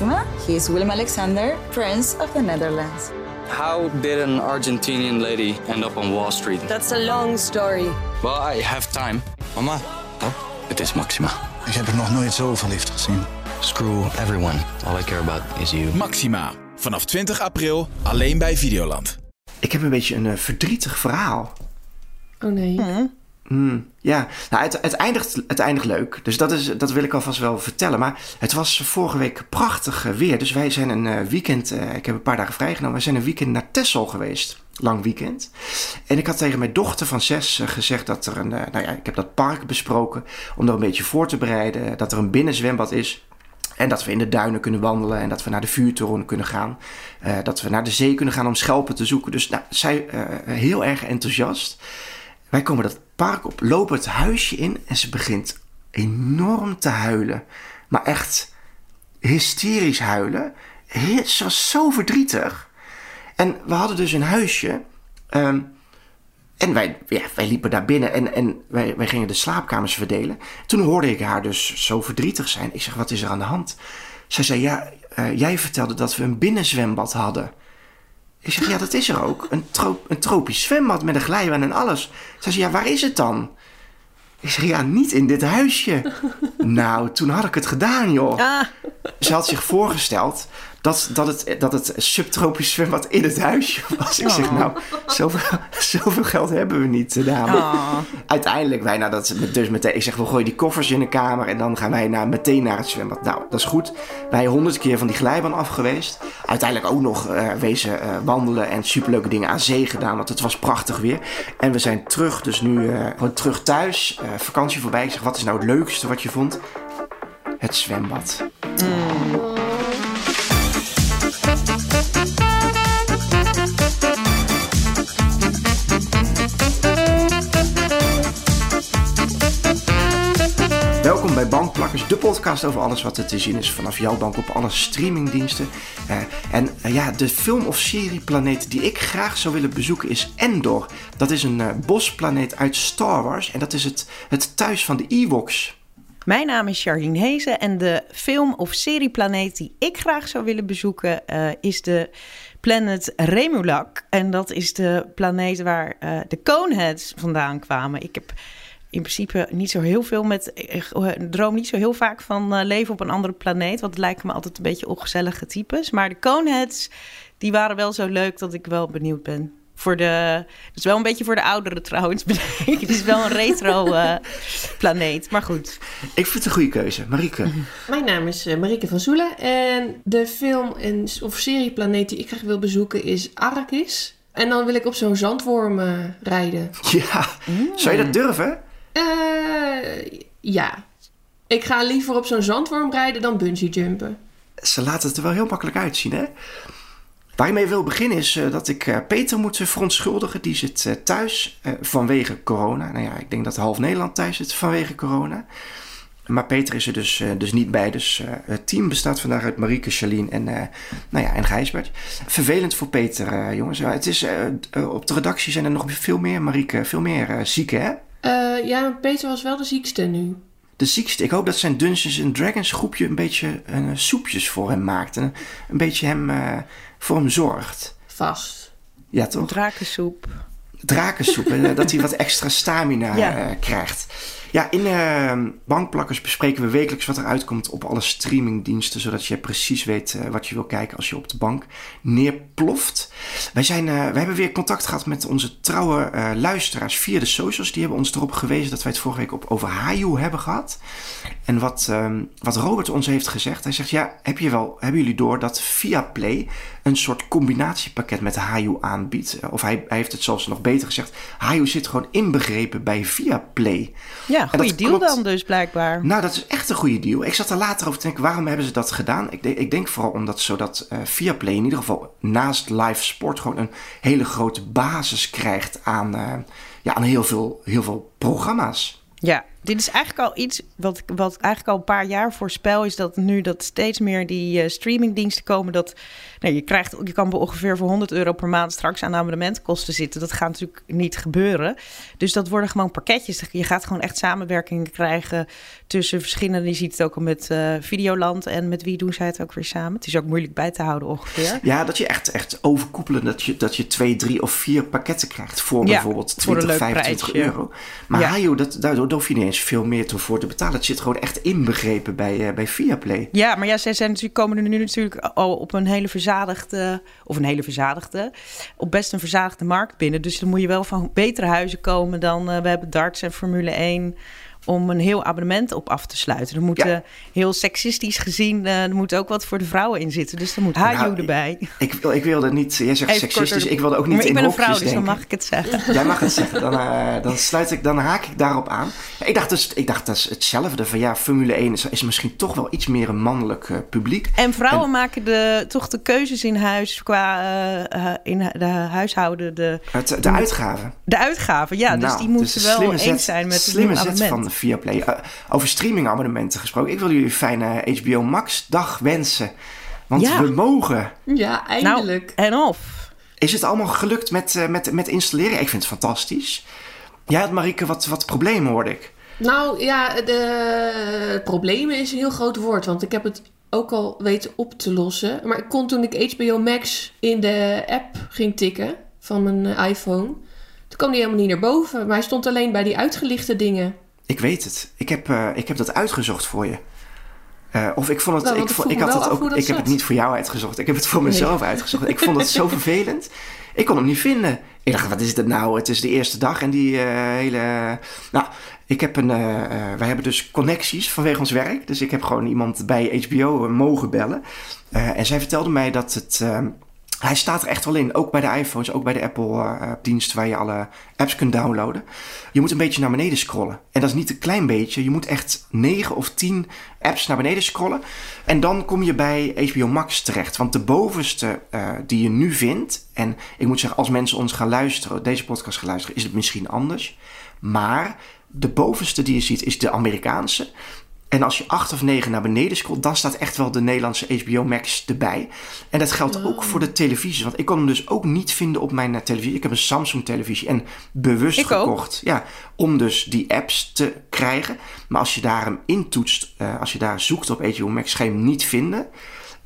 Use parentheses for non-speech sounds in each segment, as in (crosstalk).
Maxima. He is Willem Alexander, Prince of the Netherlands. How did an Argentinian lady end up on Wall Street? That's a long story. Well, I have time. Mama, Oh, het is Maxima. ik heb er nog nooit zo verliefd gezien. Screw everyone. All I care about is you. Maxima. Vanaf 20 april alleen bij Videoland. Ik heb een beetje een eh, verdrietig verhaal. Oh nee. Ja, nou, het, eindigt, het eindigt leuk. Dus dat, is, dat wil ik alvast wel vertellen. Maar het was vorige week prachtig weer. Dus wij zijn een eh, weekend... eh, ik heb een paar dagen vrijgenomen. Wij zijn een weekend naar Texel geweest. Lang weekend. En ik had tegen mijn dochter van zes eh, gezegd dat er een... nou ja, ik heb dat park besproken. Om er een beetje voor te bereiden. Dat er een binnenzwembad is. En dat we in de duinen kunnen wandelen. En dat we naar de vuurtoren kunnen gaan. Dat we naar de zee kunnen gaan om schelpen te zoeken. Dus nou, zij heel erg enthousiast. Wij komen dat park op, lopen het huisje in en ze begint enorm te huilen. Maar echt hysterisch huilen. Ze was zo verdrietig. En we hadden dus een huisje. ehm, en wij, ja, wij liepen daar binnen en, en wij, wij gingen de slaapkamers verdelen. Toen hoorde ik haar dus zo verdrietig zijn. Ik zeg, wat is er aan de hand? Zij zei, ja, eh, jij vertelde dat we een binnenzwembad hadden. Ik zeg, ja, dat is er ook. Een, tro- een tropisch zwembad met een glijbaan en alles. Zij zei, ja, waar is het dan? Ik zeg, ja, niet in dit huisje. (laughs) nou, toen had ik het gedaan, joh. Ah, Ze had zich voorgesteld dat, dat, het, dat het subtropisch zwembad in het huisje was. Ik zeg, nou, zoveel, zoveel geld hebben we niet, eh, dame. Uiteindelijk, wij, nou, dat, dus meteen, ik zeg, we gooien die koffers in de kamer en dan gaan wij naar, meteen naar het zwembad. Nou, dat is goed. Wij honderd keer van die glijbaan af geweest. Uiteindelijk ook nog eh, wezen eh, wandelen en superleuke dingen aan zee gedaan, want het was prachtig weer. En we zijn terug, dus nu gewoon terug thuis. vakantie voorbij. Ik zeg, wat is nou het leukste wat je vond? Het zwembad. Welkom bij Bankplakkers, de podcast over alles wat er te zien is vanaf jouw bank op alle streamingdiensten. Eh, en eh, ja, de film- of serieplaneet die ik graag zou willen bezoeken is Endor. Dat is een eh, bosplaneet uit Star Wars en dat is het, het thuis van de Ewoks. Mijn naam is Charlene Hezen en de film- of serieplaneet die ik graag zou willen bezoeken eh, is de planet Remulak. En dat is de planeet waar eh, de Coneheads vandaan kwamen. Ik heb in principe niet zo heel veel met. Ik eh, droom niet zo heel vaak van leven op een andere planeet. Want het lijken me altijd een beetje ongezellige types. Maar de Coneheads, die waren wel zo leuk dat ik wel benieuwd ben. Voor de, het is wel een beetje voor de ouderen trouwens. bedenk. (laughs) Het is wel een retro planeet. Maar goed. Ik vind het een goede keuze. Marieke. mijn naam is eh, Marieke van Zoelen. En de film en, of serieplaneet die ik graag wil bezoeken is Arrakis. En dan wil ik op zo'n zandworm eh, rijden. Ja, zou je dat durven? Eh, ja. Ik ga liever op zo'n zandworm rijden dan bungee jumpen. Ze laten het er wel heel makkelijk uitzien, hè? Waar ik mee wil beginnen is eh, dat ik eh, Peter moet verontschuldigen. Die zit eh, thuis vanwege corona. Nou ja, ik denk dat half Nederland thuis zit vanwege corona. Maar Peter is er dus, dus niet bij. Dus het team bestaat vandaag uit Marieke, Charlene en, nou ja, en Gijsbert. Vervelend voor Peter, jongens. Het is, op de redactie zijn er nog veel meer, Marieke, veel meer zieken, hè? Ja, Peter was wel de ziekste nu. de ziekste. Ik hoop dat zijn Dungeons and Dragons groepje een beetje eh, soepjes voor hem maakt. En een beetje hem, voor hem zorgt. Vast. Ja, toch? Drakensoep. Drakensoep. en, eh, dat hij wat (laughs) extra stamina Ja. eh, krijgt. Ja, in eh, Bankplakkers bespreken we wekelijks wat er uitkomt op alle streamingdiensten. Zodat je precies weet eh, wat je wil kijken als je op de bank neerploft. Wij, zijn, wij hebben weer contact gehad met onze trouwe luisteraars via de socials. Die hebben ons erop gewezen dat wij het vorige week op, over Hayu hebben gehad. En wat, ehm, wat Robert ons heeft gezegd. Hij zegt, ja, heb je wel, hebben jullie door dat Viaplay een soort combinatiepakket met Hayu aanbiedt? Of hij, hij heeft het zelfs nog beter gezegd. Hayu zit gewoon inbegrepen bij Viaplay. Ja, goede deal klopt. dan dus blijkbaar. Nou, dat is echt een goede deal. Ik zat er later over te denken, waarom hebben ze dat gedaan? Ik, denk- ik denk vooral omdat zodat eh Viaplay in ieder geval naast live sport gewoon een hele grote basis krijgt aan, eh, ja, aan heel, veel, heel veel programma's. Ja, Dit is eigenlijk al iets wat, wat eigenlijk al een paar jaar voorspel is dat nu dat steeds meer die uh, streamingdiensten komen. Dat nou, je, krijgt, je kan ongeveer voor 100 euro per maand straks aan abonnementkosten zitten. Dat gaat natuurlijk niet gebeuren. Dus dat worden gewoon pakketjes. Je gaat gewoon echt samenwerking krijgen tussen verschillende. Je ziet het ook al met uh, Videoland en met wie doen zij het ook weer samen. Het is ook moeilijk bij te houden ongeveer. Ja, dat je echt, echt overkoepelen. Dat je, dat je twee, drie of vier pakketten krijgt voor ja, bijvoorbeeld 20, 25 euro. Maar ja. joh, dat, daar hoef je niet eens veel meer voor te betalen. Het zit gewoon echt inbegrepen bij, uh, bij Viaplay. Ja, maar ja, zij zijn natuurlijk, komen er nu natuurlijk al op een hele verzadigde, of een hele verzadigde, op best een verzadigde markt binnen. Dus dan moet je wel van betere huizen komen dan uh, we hebben darts en Formule 1 om een heel abonnement op af te sluiten. Er moet ja. heel seksistisch gezien, uh, er moet ook wat voor de vrouwen in zitten. Dus er moet Haju nou, erbij. Ik, ik, wil, ik wilde niet, jij zegt Even seksistisch, ik wilde ook niet maar ik ben een vrouw, dus dan mag ik het zeggen. (laughs) Jij mag het zeggen, dan, uh, dan sluit ik, dan haak ik daarop aan. Ik dacht dus, ik dacht dat is hetzelfde van ja, Formule 1 is, is misschien toch wel iets meer een mannelijk uh, publiek. En vrouwen en, maken de, toch de keuzes in huis qua in de huishouden. De, het, de uitgaven. De uitgaven, ja. Nou, dus die moeten dus wel eens zijn met slimme zet van Viaplay. Uh, over streamingabonnementen gesproken. Ik wil jullie een fijne HBO Max dag wensen. Want ja. we mogen. Ja, eindelijk. Nou, en of. Is het allemaal gelukt met, uh, met, met installeren? Ik vind het fantastisch. Jij had, Marieke, wat, wat problemen, hoorde ik. Nou ja, de problemen is een heel groot woord. Want ik heb het ook al weten op te lossen. Maar ik kon toen ik HBO Max in de app ging tikken van mijn iPhone... Toen kwam die helemaal niet naar boven. Maar hij stond alleen bij die uitgelichte dingen. Ik weet het. Ik heb, uh, ik heb dat uitgezocht voor je. Uh, of ik vond het. Nou, ik, vond, ik had het ook. Ik heb het niet voor jou uitgezocht. Ik heb het voor mezelf nee. uitgezocht. Ik vond het zo (laughs) vervelend. Ik kon hem niet vinden. Ik dacht, wat is dit nou? Het is de eerste dag en die uh, hele. Nou, ik heb een. wij hebben dus connecties vanwege ons werk. Dus ik heb gewoon iemand bij HBO mogen bellen. en zij vertelde mij dat het. Hij staat er echt wel in, ook bij de iPhones, ook bij de Apple-dienst uh, waar je alle apps kunt downloaden. Je moet een beetje naar beneden scrollen. En dat is niet een klein beetje, je moet echt 9 of 10 apps naar beneden scrollen. En dan kom je bij HBO Max terecht. Want de bovenste uh, die je nu vindt, en ik moet zeggen, als mensen ons gaan luisteren, deze podcast gaan luisteren, is het misschien anders. Maar de bovenste die je ziet is de Amerikaanse. En als je acht of negen naar beneden scrolt, dan staat echt wel de Nederlandse HBO Max erbij. En dat geldt ook voor de televisie. Want ik kon hem dus ook niet vinden op mijn televisie. Ik heb een Samsung televisie en bewust ik gekocht. Ook. Ja, om dus die apps te krijgen. Maar als je daar hem intoetst, uh, als je daar zoekt op HBO Max, ga je hem niet vinden.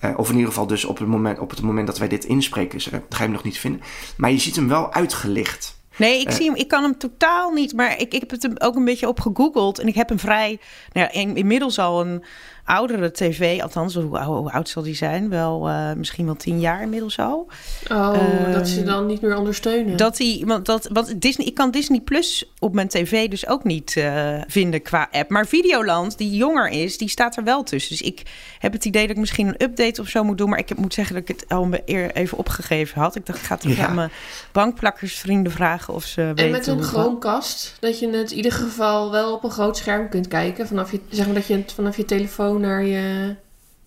Uh, of in ieder geval dus op het moment, op het moment dat wij dit inspreken, uh, ga je hem nog niet vinden. Maar je ziet hem wel uitgelicht. Nee, ik, zie hem, ik kan hem totaal niet. Maar ik, ik heb het ook een beetje op gegoogeld. En ik heb hem vrij. Nou ja, inmiddels al een oudere tv. Althans, hoe, hoe oud zal die zijn? Wel uh, misschien wel tien jaar inmiddels al. Oh, uh, dat ze dan niet meer ondersteunen. Dat hij, want, dat, want Disney, ik kan Disney Plus op mijn tv dus ook niet uh, vinden qua app. Maar Videoland, die jonger is, die staat er wel tussen. Dus ik heb het idee dat ik misschien een update of zo moet doen. Maar ik heb, moet zeggen dat ik het al eer even opgegeven had. Ik dacht, ik ga het ja. aan mijn bankplakkersvrienden vragen of ze en weten. En met een Chromecast, dat je het in ieder geval wel op een groot scherm kunt kijken. Vanaf je, zeg maar dat je het vanaf je telefoon naar je,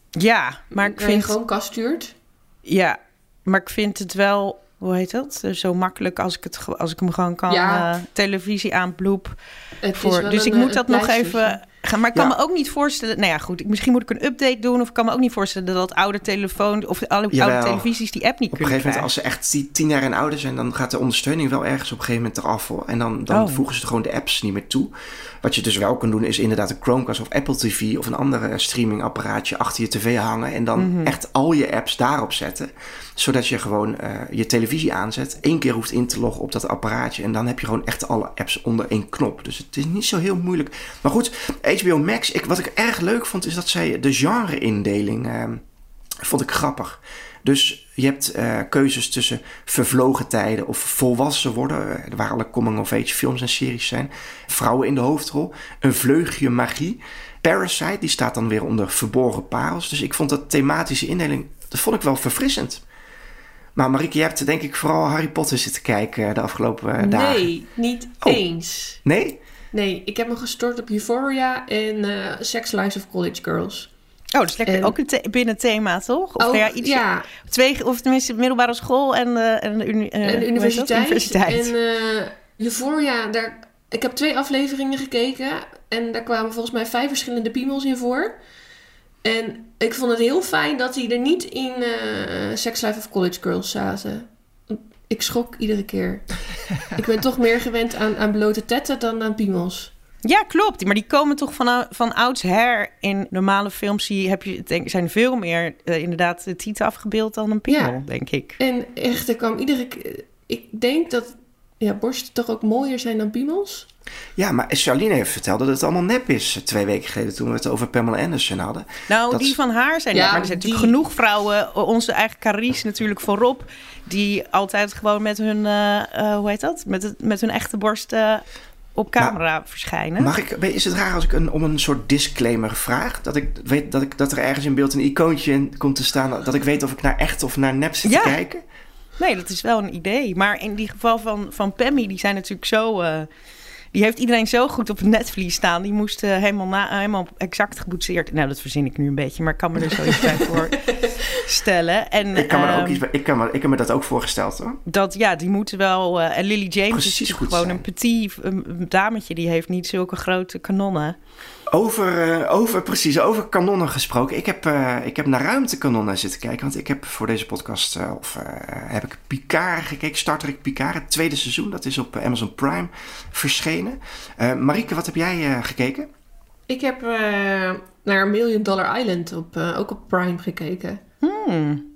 ja, maar ik vind je Chromecast stuurt. Ja, maar ik vind het wel, hoe heet dat? Zo makkelijk als ik, het, als ik hem gewoon kan ja. uh, televisie aanbloep. Voor. Dus een, ik moet dat nog even. Maar ik kan ja. me ook niet voorstellen. Nou ja, goed. Misschien moet ik een update doen. Of ik kan me ook niet voorstellen dat oude telefoon of alle Jawel. oude televisies die app niet op kunnen. Op een gegeven moment, als ze echt tien jaar en ouder zijn, dan gaat de ondersteuning wel ergens op een gegeven moment eraf. En dan, dan oh. voegen ze gewoon de apps niet meer toe. Wat je dus wel kan doen, is inderdaad een Chromecast of Apple TV of een andere streamingapparaatje achter je tv hangen. En dan Mhm. echt al je apps daarop zetten. Zodat je gewoon uh, je televisie aanzet. één keer hoeft in te loggen op dat apparaatje. En dan heb je gewoon echt alle apps onder één knop. Dus het is niet zo heel moeilijk. Maar goed, HBO Max, ik, wat ik erg leuk vond, is dat zij de genre-indeling uh, vond ik grappig. Dus je hebt uh, keuzes tussen vervlogen tijden of volwassen worden, waar alle coming-of-age films en series zijn. Vrouwen in de hoofdrol, een vleugje magie. Parasite, die staat dan weer onder verborgen parels. Dus ik vond dat thematische indeling, dat vond ik wel verfrissend. Maar Marieke, je hebt denk ik vooral Harry Potter zitten kijken de afgelopen dagen. Nee, niet oh. eens. Nee? Nee, ik heb me gestort op Euphoria en uh, Sex Lives of College Girls. Oh, dat is lekker. En, ook een the binnen thema, toch? Of ook, ja, iets, ja. Twee, of tenminste middelbare school en, uh, en, de, uni, uh, en de universiteit. universiteit. En uh, Euphoria, daar ik heb twee afleveringen gekeken. En daar kwamen volgens mij vijf verschillende piemels in voor. En ik vond het heel fijn dat die er niet in eh Sex Life of College Girls zaten. Ik schrok iedere keer. (laughs) ik ben toch meer gewend aan, aan blote tetten dan aan piemels. Ja, klopt. Maar die komen toch van, van oudsher in normale films. Die heb je, denk, zijn veel meer eh, inderdaad de titel afgebeeld dan een piemel, Ja. denk ik. En echt, er kwam iedere keer... Ik denk dat ja, borsten toch ook mooier zijn dan piemels. Ja, maar Charlene heeft verteld dat het allemaal nep is. eh, Twee weken geleden toen we het over Pamela Anderson hadden. Nou, Dat die van haar zijn Ja, maar er zijn die- natuurlijk genoeg vrouwen. Onze eigen Carice natuurlijk voorop. Die altijd gewoon met hun, eh, eh, hoe heet dat? Met, het, met hun echte borst eh, op camera verschijnen. Mag ik, is het raar als ik een, om een soort disclaimer vraag? Dat ik weet dat, ik, dat er ergens in beeld een icoontje in komt te staan. Dat ik weet of ik naar echt of naar nep zit Ja. te kijken? Nee, dat is wel een idee. Maar in die geval van, van Pammy, die zijn natuurlijk zo... eh, die heeft iedereen zo goed op het netvlies staan. Die moest eh, helemaal, na, helemaal exact geboetseerd... Nou, dat verzin ik nu een beetje, maar ik kan me er zoiets bij (laughs) voorstellen. En, Ik kan, me er ook ehm, iets, bij- ik, kan me, ik heb me dat ook voorgesteld hoor. dat, ja, die moeten wel... eh, en Lily James Precies is gewoon zijn. een petit een dametje. Die heeft niet zulke grote kanonnen. Over, eh, over, precies, over kanonnen gesproken. Ik heb, eh, ik heb naar ruimtekanonnen zitten kijken. Want ik heb voor deze podcast eh, of, eh, heb ik Picard gekeken. Star Trek Picard, het tweede seizoen. Dat is op Amazon Prime verschenen. Eh Marieke, wat heb jij eh, gekeken? Ik heb eh, naar Million Dollar Island op, eh, ook op Prime gekeken. Hmm.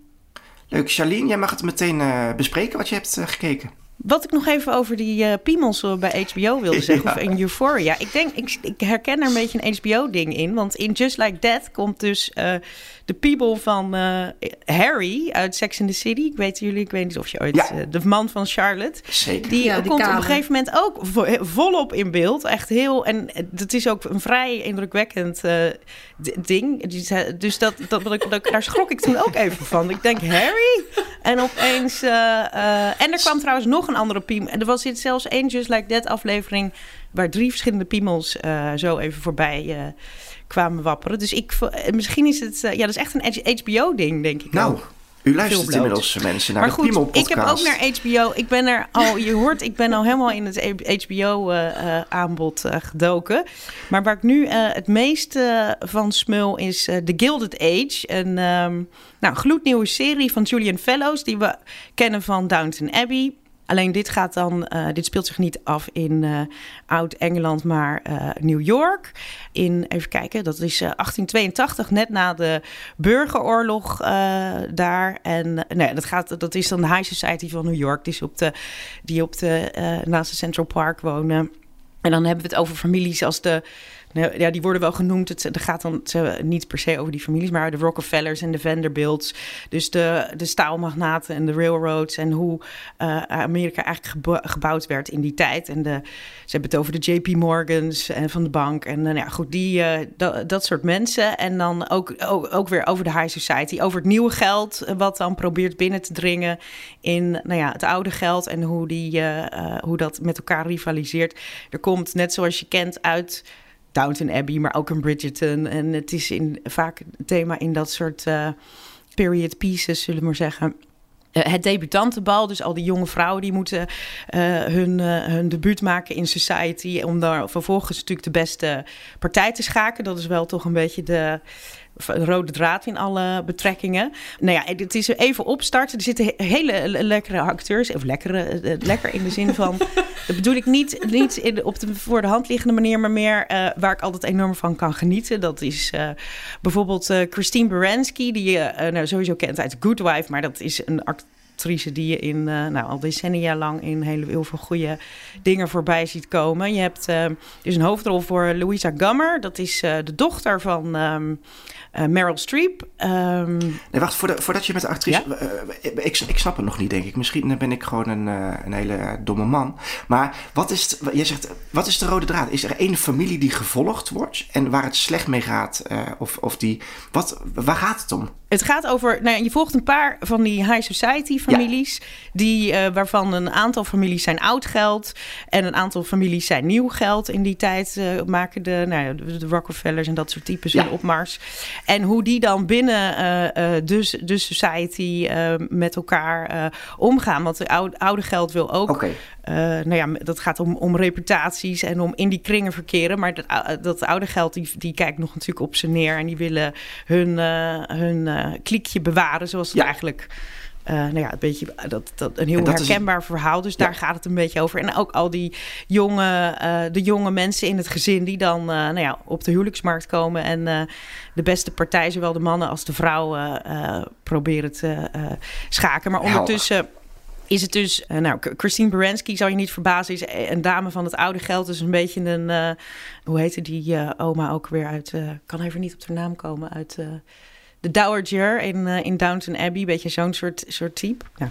Leuk. Charlene, jij mag het meteen eh, bespreken wat je hebt gekeken. Wat ik nog even over die eh piemels eh, bij HBO wilde zeggen, Ja. of in Euphoria. Ik denk, ik, ik herken er een beetje een HBO-ding in. Want in Just Like That komt dus eh, de piemel van eh, Harry uit Sex and the City. Ik weet jullie, ik weet niet of je ooit... Ja. eh, de man van Charlotte. Zeker. Die, Ja, komt op een gegeven moment ook vo- volop in beeld. Echt heel. En het is ook een vrij indrukwekkend eh, d- ding. Dus dat, dat, dat, dat- daar schrok ik toen ook even van. Ik denk, Harry? En opeens. eh, eh, en er kwam trouwens nog een andere piemel. En er was dit zelfs één Just Like That aflevering. waar drie verschillende piemels eh, zo even voorbij eh, kwamen wapperen. Dus ik. eh, Misschien is het. eh, ja, dat is echt een HBO-ding, denk ik. Nou, ook. u luistert inmiddels mensen naar Maar de Piemel ik podcast. heb ook naar HBO. Ik ben er al, je hoort, ik ben al helemaal in het HBO-aanbod eh, gedoken. Maar waar ik nu het meeste van smul is The Gilded Age. Een ehm, nou, gloednieuwe serie van Julian Fellows, die we kennen van Downton Abbey. Alleen dit gaat dan, eh, dit speelt zich niet af in eh, Oud-Engeland, maar eh, New York. In, even kijken, dat is eh, 1882, net na de burgeroorlog daar. En nee, dat, gaat, dat is dan de High Society van New York, die, is op de, die op de, naast de Central Park wonen. En dan hebben we het over families als de. Nou, Ja, die worden wel genoemd. Het, het gaat dan niet per se over die families, maar de Rockefellers en de Vanderbilts. Dus de, de staalmagnaten en de railroads. En hoe eh, Amerika eigenlijk gebo- gebouwd werd in die tijd. En de, ze hebben het over de JP Morgans en van de bank. En eh, nou ja, goed, die, eh, dat, dat soort mensen. En dan ook, ook, weer over de high society. Over het nieuwe geld, wat dan probeert binnen te dringen in nou ja, het oude geld. En hoe, die, hoe dat met elkaar rivaliseert. Er komt, net zoals je kent, uit Downton Abbey, maar ook in Bridgerton. En het is in, vaak thema in dat soort eh, period pieces, zullen we maar zeggen. Eh, het debutantenbal, dus al die jonge vrouwen die moeten eh, hun, eh, hun debuut maken in society. Om daar vervolgens natuurlijk de beste partij te schaken. Dat is wel toch een beetje de rode draad in alle betrekkingen. Nou ja, het is even opstarten. Er zitten he- hele le- lekkere acteurs. Of lekkere, eh, eh, lekker in de zin van... (laughs) dat bedoel ik niet, niet in op de voor de hand liggende manier... maar meer eh, waar ik altijd enorm van kan genieten. Dat is bijvoorbeeld Christine Baranski... die je nou, sowieso kent uit Good Wife... maar dat is een actrice die je in, eh, nou, al decennia lang... in heel, heel veel goede dingen voorbij ziet komen. Je hebt dus een hoofdrol voor Louisa Gummer. Dat is eh, de dochter van... ehm, eh, Meryl Streep. Ehm, Nee, wacht, voordat, voordat je met de actrice... ik, ik snap het nog niet, denk ik. Misschien ben ik gewoon een, een hele domme man. Maar wat is, jij zegt, wat is de rode draad? Is er één familie die gevolgd wordt en waar het slecht mee gaat? of, of die... Wat, waar gaat het om? Het gaat over, nou, ja, je volgt een paar van die high society families, die, eh, waarvan een aantal families zijn oud geld en een aantal families zijn nieuw geld. In die tijd eh, maken de, nou, ja, de, de Rockefellers en dat soort types hun opmars. En hoe die dan binnen eh, eh, de, de society eh, met elkaar omgaan. Want de oude, oude geld wil ook. Nou ja, dat gaat om, om reputaties en om in die kringen verkeren. Maar dat, dat oude geld, die, die kijkt nog natuurlijk op ze neer. En die willen hun, hun kliekje bewaren, zoals het eigenlijk uh, nou ja, een beetje dat, dat een heel herkenbaar verhaal. Dus daar gaat het een beetje over. En ook al die jonge, uh, de jonge mensen in het gezin die dan uh, nou ja, op de huwelijksmarkt komen en de beste partij, zowel de mannen als de vrouwen, proberen te schaken. Maar ondertussen. Is het dus, nou, Christine Baranski, zou je niet verbazen, is een dame van het oude geld. Dus een beetje een, hoe heette die oma ook weer uit, kan even niet op de naam komen, uit de Dowager in, uh, in Downton Abbey. Beetje zo'n soort, soort type. Ja.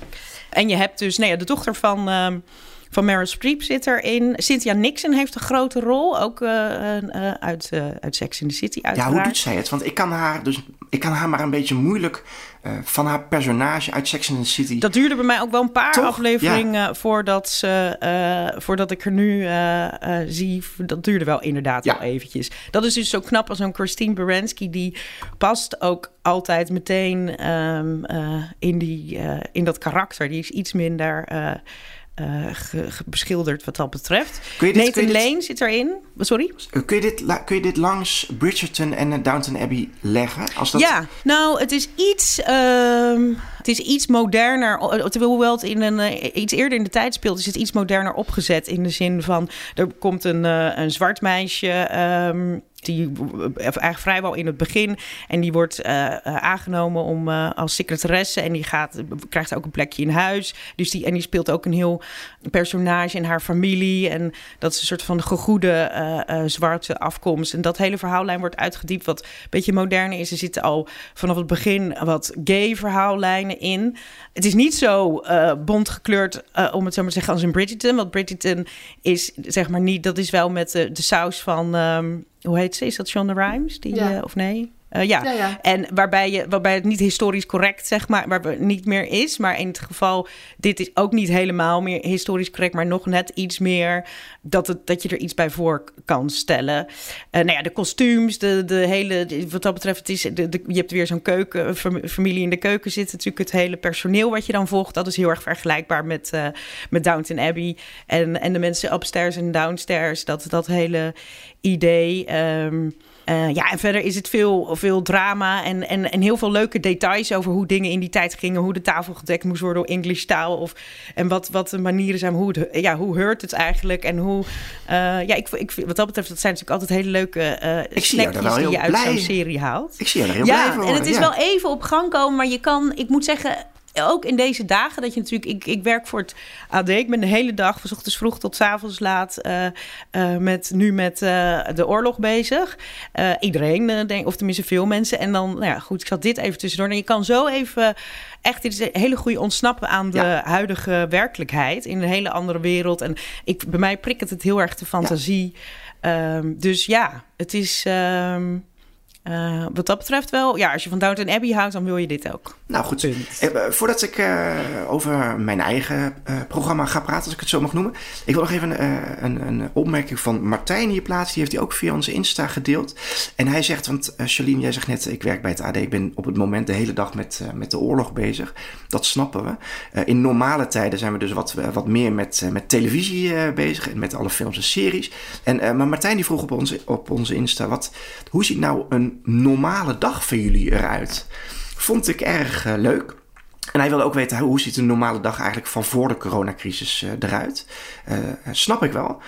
En je hebt dus nee, de dochter van, uh, van Meryl Streep zit erin. Cynthia Nixon heeft een grote rol. Ook uh, uit, uit Sex in the City uiteraard. Ja, hoe doet zij het? Want ik kan haar, dus, ik kan haar maar een beetje moeilijk uh, van haar personage uit Sex and the City. Dat duurde bij mij ook wel een paar Toch? afleveringen ja. voordat, ze, uh, voordat ik er nu uh, zie. Dat duurde wel inderdaad ja. wel eventjes. Dat is dus zo knap als zo'n Christine Baranski. Die past ook altijd meteen um, in, die, in dat karakter. Die is iets minder uh, beschilderd wat dat betreft. Kun je dit, Nathan kun je Lane dit, zit erin. Sorry? Kun je, dit, kun je dit langs Bridgerton en Downton Abbey leggen? Als dat... Ja, nou, het is iets, uh, het is iets moderner. Hoewel het in een, uh, iets eerder in de tijd speelt, is het iets moderner opgezet. In de zin van, er komt een, uh, een zwart meisje... Um, die eigenlijk vrijwel in het begin. En die wordt uh, aangenomen om als secretaresse. En die gaat, krijgt ook een plekje in huis. Dus die, en die speelt ook een heel personage in haar familie. En dat is een soort van gegoede zwarte afkomst. En dat hele verhaallijn wordt uitgediept. Wat een beetje moderner is. Er zitten al vanaf het begin wat gay verhaallijnen in. Het is niet zo bont gekleurd, om het zo maar te zeggen, als in Bridgerton. Want Bridgerton is zeg maar niet... Dat is wel met de, de saus van... Um, hoe heet ze? Is dat Shonda Rhimes? Die, ja. uh, of nee? Uh, ja. ja, ja. en waarbij, je, waarbij het niet historisch correct, zeg maar, waar het niet meer is. Maar in het geval, dit is ook niet helemaal meer historisch correct, maar nog net iets meer dat, het, dat je er iets bij voor kan stellen. Uh, nou ja, de kostuums, de, de hele, wat dat betreft, het is, de, de, je hebt weer zo'n keuken, familie in de keuken zit natuurlijk het hele personeel wat je dan volgt. Dat is heel erg vergelijkbaar met, uh, met Downton Abbey. En, en de mensen upstairs en downstairs, dat, dat hele idee. Um, uh, ja, en verder is het veel, veel drama en, en, en heel veel leuke details over hoe dingen in die tijd gingen. Hoe de tafel gedekt moest worden door English taal. Of, en wat, wat de manieren zijn, hoe, het, ja, hoe heurt het eigenlijk. En hoe, uh, ja, ik, ik, wat dat betreft, dat zijn natuurlijk altijd hele leuke uh, ik snackjes die je uit zo'n serie haalt. Ik zie je er heel ja, blij en het is ja. wel even op gang komen, maar je kan, ik moet zeggen, ook in deze dagen dat je natuurlijk... Ik, ik werk voor het AD. Ik ben de hele dag, van ochtends vroeg tot avonds laat... Uh, uh, met, nu met uh, de oorlog bezig. iedereen, denk, of tenminste veel mensen. En dan, nou ja, goed, ik zat dit even tussendoor. En je kan zo even echt dit is een hele goede ontsnappen aan de ja. huidige werkelijkheid. In een hele andere wereld. En ik, bij mij prikkelt het heel erg de fantasie. Ja. Um, dus ja, het is... Um, uh, wat dat betreft wel, ja, als je van Downton Abbey houdt, dan wil je dit ook. Nou goed, eh, voordat ik uh, over mijn eigen uh, programma ga praten, als ik het zo mag noemen. Ik wil nog even een, een, opmerking van Martijn hier plaatsen. Die heeft hij ook via onze Insta gedeeld. En hij zegt, want Charlene, jij zegt net, ik werk bij het AD. Ik ben op het moment de hele dag met, met de oorlog bezig. Dat snappen we. in normale tijden zijn we dus wat, wat meer met, met televisie bezig. En met alle films en series. En, maar Martijn die vroeg op onze, op onze Insta, wat, hoe ziet nou een normale dag voor jullie eruit? Vond ik erg uh, leuk. En hij wilde ook weten hoe ziet een normale dag eigenlijk van voor de coronacrisis uh, eruit. Uh, snap ik wel.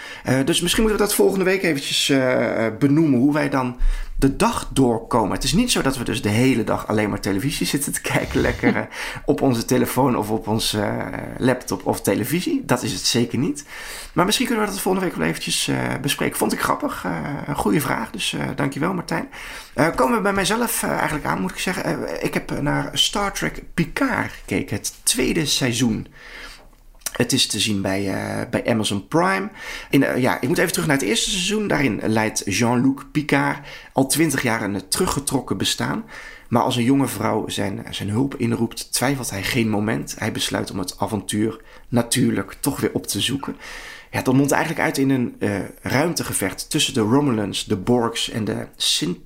dus misschien moeten we dat volgende week eventjes benoemen. Hoe wij dan de dag doorkomen. Het is niet zo dat we dus de hele dag alleen maar televisie zitten te kijken. (laughs) Lekker op onze telefoon of op onze laptop of televisie. Dat is het zeker niet. Maar misschien kunnen we dat volgende week wel eventjes uh, bespreken. Vond ik grappig. Uh, een goede vraag. Dus dankjewel Martijn. komen we bij mijzelf eigenlijk aan moet ik zeggen. ik heb naar Star Trek Picard gekeken. Het tweede seizoen. Het is te zien bij, uh, bij Amazon Prime. In, uh, ja, ik moet even terug naar het eerste seizoen. Daarin leidt Jean-Luc Picard al twintig jaar een teruggetrokken bestaan. Maar als een jonge vrouw zijn, zijn hulp inroept, twijfelt hij geen moment. Hij besluit om het avontuur natuurlijk toch weer op te zoeken. Ja, het mondt eigenlijk uit in een uh, ruimtegevecht tussen de Romulans, de Borgs en de, Sint,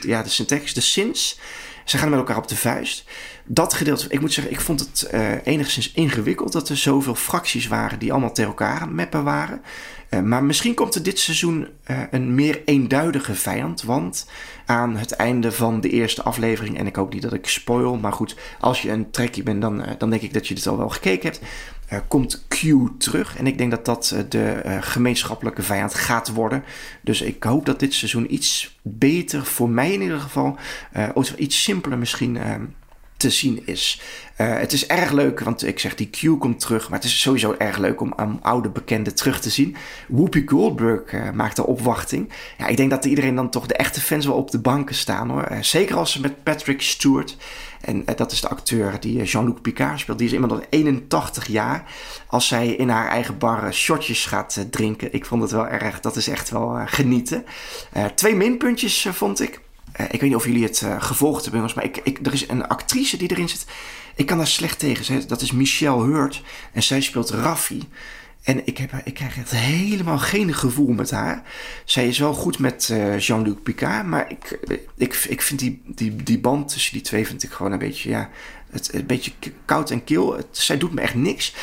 ja, de Syntax, de Sins. Ze gaan met elkaar op de vuist. Dat gedeelte, ik moet zeggen, ik vond het uh, enigszins ingewikkeld dat er zoveel fracties waren die allemaal tegen elkaar aan meppen waren. Uh, maar misschien komt er dit seizoen uh, een meer eenduidige vijand. Want aan het einde van de eerste aflevering, en ik hoop niet dat ik spoil, maar goed, als je een trekkie bent, dan, dan denk ik dat je dit al wel gekeken hebt. Uh, komt Q terug. En ik denk dat dat uh, de uh, gemeenschappelijke vijand gaat worden. Dus ik hoop dat dit seizoen iets beter, voor mij in ieder geval, ook iets simpeler misschien te zien is. het is erg leuk, want ik zeg die Q komt terug. Maar het is sowieso erg leuk om, om oude bekenden terug te zien. Whoopi Goldberg maakt de opwachting. Ja, ik denk dat iedereen dan toch de echte fans wel op de banken staan hoor. zeker als ze met Patrick Stewart en uh, dat is de acteur die Jean-Luc Picard speelt. Die is inmiddels 81 jaar. Als zij in haar eigen bar shotjes gaat drinken. Ik vond het wel erg. Dat is echt wel genieten. twee minpuntjes vond ik. ik weet niet of jullie het gevolgd hebben. Maar ik, ik, er is een actrice die erin zit. Ik kan daar slecht tegen. Dat is Michelle Hurt. En zij speelt Raffi. En ik, heb, ik krijg echt helemaal geen gevoel met haar. Zij is wel goed met uh, Jean-Luc Picard. Maar ik, ik, ik vind die, die, die band tussen die twee vind ik gewoon een beetje, ja, het, een beetje koud en kil. Het, zij doet me echt niks.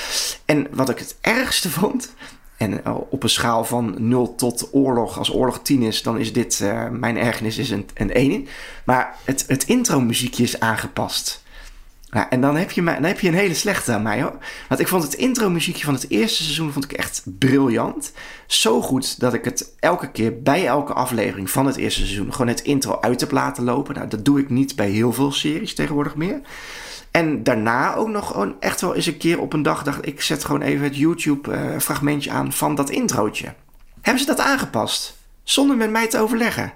En wat ik het ergste (laughs) vond. En op een schaal van 0 tot oorlog, als oorlog 10 is, dan is dit, mijn ergernis is een, een 1. Maar het, het intro muziekje is aangepast. Ja, en dan heb, je dan heb je een hele slechte aan mij hoor. Want ik vond het intro muziekje van het eerste seizoen vond ik echt briljant. Zo goed dat ik het elke keer bij elke aflevering van het eerste seizoen gewoon het intro uit heb laten lopen. Nou, dat doe ik niet bij heel veel series tegenwoordig meer. En daarna ook nog gewoon echt wel eens een keer op een dag dacht ik zet gewoon even het YouTube uh, fragmentje aan van dat introotje. Hebben ze dat aangepast? Zonder met mij te overleggen.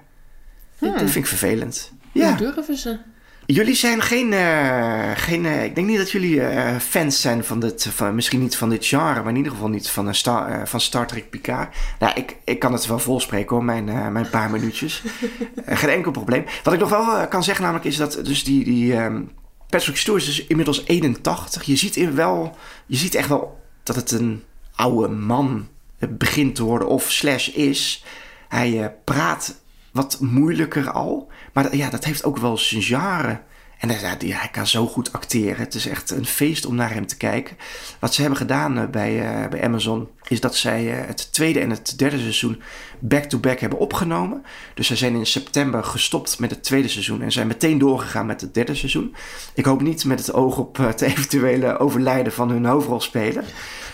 Hmm. Dat vind ik vervelend. Ja. Hoe durven ze? Jullie zijn geen, uh, geen uh, ik denk niet dat jullie uh, fans zijn van dit, van, misschien niet van dit genre, maar in ieder geval niet van, Star, van Star Trek Picard. Nou, ik, ik kan het wel volspreken hoor, mijn, mijn paar minuutjes. (laughs) geen enkel probleem. Wat ik nog wel kan zeggen namelijk is dat dus die, die um, Patrick Stewart is dus inmiddels 81. Je ziet, in wel, je ziet echt wel dat het een oude man begint te worden of slash is. Hij praat wat moeilijker al. Maar ja, dat heeft ook wel zijn jaren. En ja, hij kan zo goed acteren. Het is echt een feest om naar hem te kijken. Wat ze hebben gedaan eh, bij, uh, bij Amazon is dat zij uh, het tweede en het derde seizoen back-to-back -back hebben opgenomen. Dus ze zijn in september gestopt met het tweede seizoen en zijn meteen doorgegaan met het derde seizoen. Ik hoop niet met het oog op het (laughs) eventuele overlijden van hun hoofdrolspeler.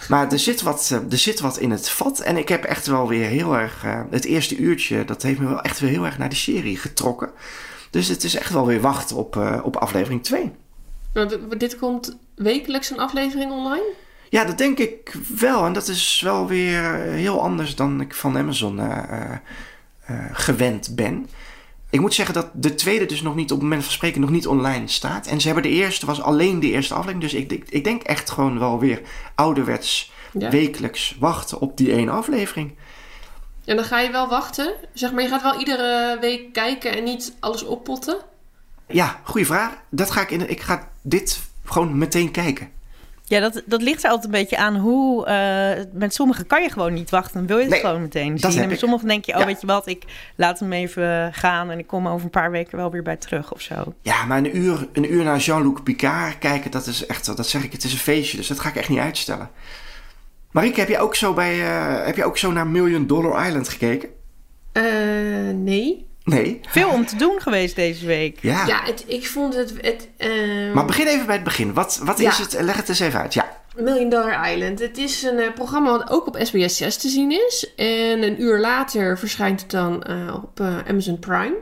Maar er zit, wat, er zit wat in het vat. En ik heb echt wel weer heel erg. het eerste uurtje, dat heeft me wel echt weer heel erg naar die serie getrokken. Dus het is echt wel weer wachten op, uh, op aflevering 2. Nou, dit komt wekelijks een aflevering online? Ja, dat denk ik wel. En dat is wel weer heel anders dan ik van Amazon uh, gewend ben. Ik moet zeggen dat de tweede dus nog niet op het moment van spreken nog niet online staat. En ze hebben de eerste, was alleen de eerste aflevering. Dus ik, ik denk echt gewoon wel weer ouderwets ja. wekelijks wachten op die ene aflevering. En dan ga je wel wachten? Zeg maar, je gaat wel iedere week kijken en niet alles oppotten? Ja, goede vraag. Dat ga ik, in, ik ga dit gewoon meteen kijken. Ja, dat, dat ligt er altijd een beetje aan hoe... Uh, met sommigen kan je gewoon niet wachten. Dan wil je het gewoon meteen zien. En met sommigen denk je, oh weet je wat, ik laat hem even gaan... en ik kom over een paar weken wel weer bij terug of zo. Ja, maar een uur, een uur naar Jean-Luc Picard kijken, dat is echt... dat zeg ik, het is een feestje, dus dat ga ik echt niet uitstellen. Marieke, heb je ook zo, bij, uh, heb je ook zo naar Million Dollar Island gekeken? Uh, nee. Nee. Veel om te doen geweest deze week. Ja, ja het, ik vond het... het uh... Maar begin even bij het begin. Wat, wat ja. is het? Leg het eens even uit. Ja. Million Dollar Island. Het is een uh, programma wat ook op SBS 6 te zien is. En een uur later verschijnt het dan uh, op Amazon Prime.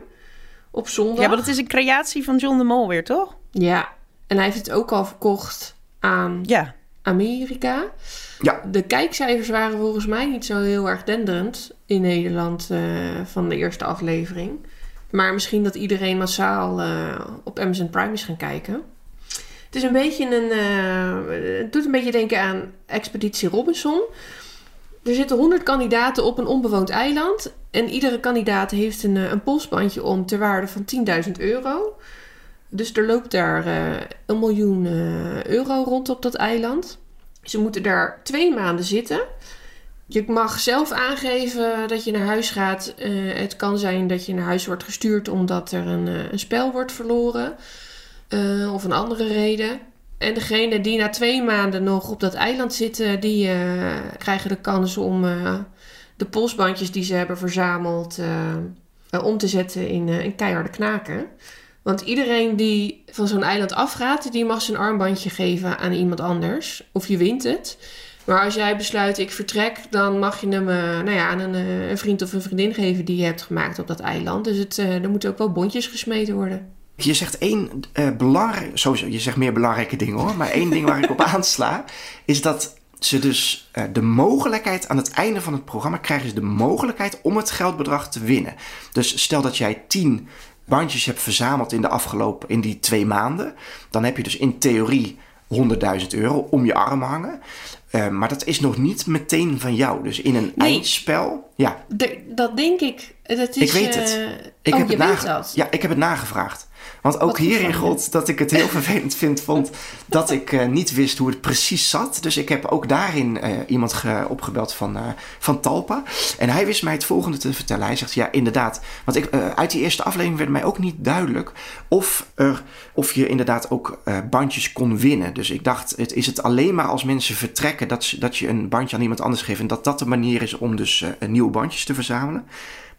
Op zondag. Ja, maar dat is een creatie van John de Mol weer, toch? Ja. En hij heeft het ook al verkocht aan ja. Amerika. Ja. De kijkcijfers waren volgens mij niet zo heel erg denderend in Nederland uh, van de eerste aflevering. Maar misschien dat iedereen massaal uh, op Amazon Prime is gaan kijken. Het is een beetje een. Het doet een beetje denken aan Expeditie Robinson. Er zitten 100 kandidaten op een onbewoond eiland. En iedere kandidaat heeft een, een polsbandje om ter waarde van 10.000 euro. Dus er loopt daar een miljoen euro rond op dat eiland. Ze moeten daar twee maanden zitten. Je mag zelf aangeven dat je naar huis gaat. Eh, het kan zijn dat je naar huis wordt gestuurd omdat er een, eh, een spel wordt verloren. eh, of een andere reden. En degene die na twee maanden nog op dat eiland zitten, die krijgen de kans om de polsbandjes die ze hebben verzameld om te zetten in, in keiharde knaken. Want iedereen die van zo'n eiland afgaat, die mag zijn armbandje geven aan iemand anders. Of je wint het. Maar als jij besluit, ik vertrek, dan mag je hem eh, nou ja, aan een, eh, een vriend of een vriendin geven die je hebt gemaakt op dat eiland. Dus het, eh, er moeten ook wel bondjes gesmeten worden. Je zegt één belangrijk, sowieso, je zegt meer belangrijke dingen hoor, maar één ding waar ik op (laughs) aansla is dat ze dus de mogelijkheid aan het einde van het programma krijgen ze de mogelijkheid om het geldbedrag te winnen. Dus stel dat jij tien bandjes hebt verzameld in de afgelopen in die twee maanden, dan heb je dus in theorie 100.000 euro om je arm hangen. Eh, maar dat is nog niet meteen van jou. Dus in een Nee. eindspel, ja, dat denk ik. Dat is, ik weet het. eh, Ik oh, heb je het weet dat. Ja, ik heb het nagevraagd. Want ook hierin van je. gold dat ik het heel (laughs) vervelend vind, vond dat ik eh, niet wist hoe het precies zat. Dus ik heb ook daarin eh, iemand ge- opgebeld van, eh, van Talpa. En hij wist mij het volgende te vertellen. Hij zegt, ja inderdaad, want ik, uit die eerste aflevering werd mij ook niet duidelijk of, er, of je inderdaad ook bandjes kon winnen. Dus ik dacht, het, is het alleen maar als mensen vertrekken dat, dat je een bandje aan iemand anders geeft. En dat dat de manier is om dus nieuwe bandjes te verzamelen.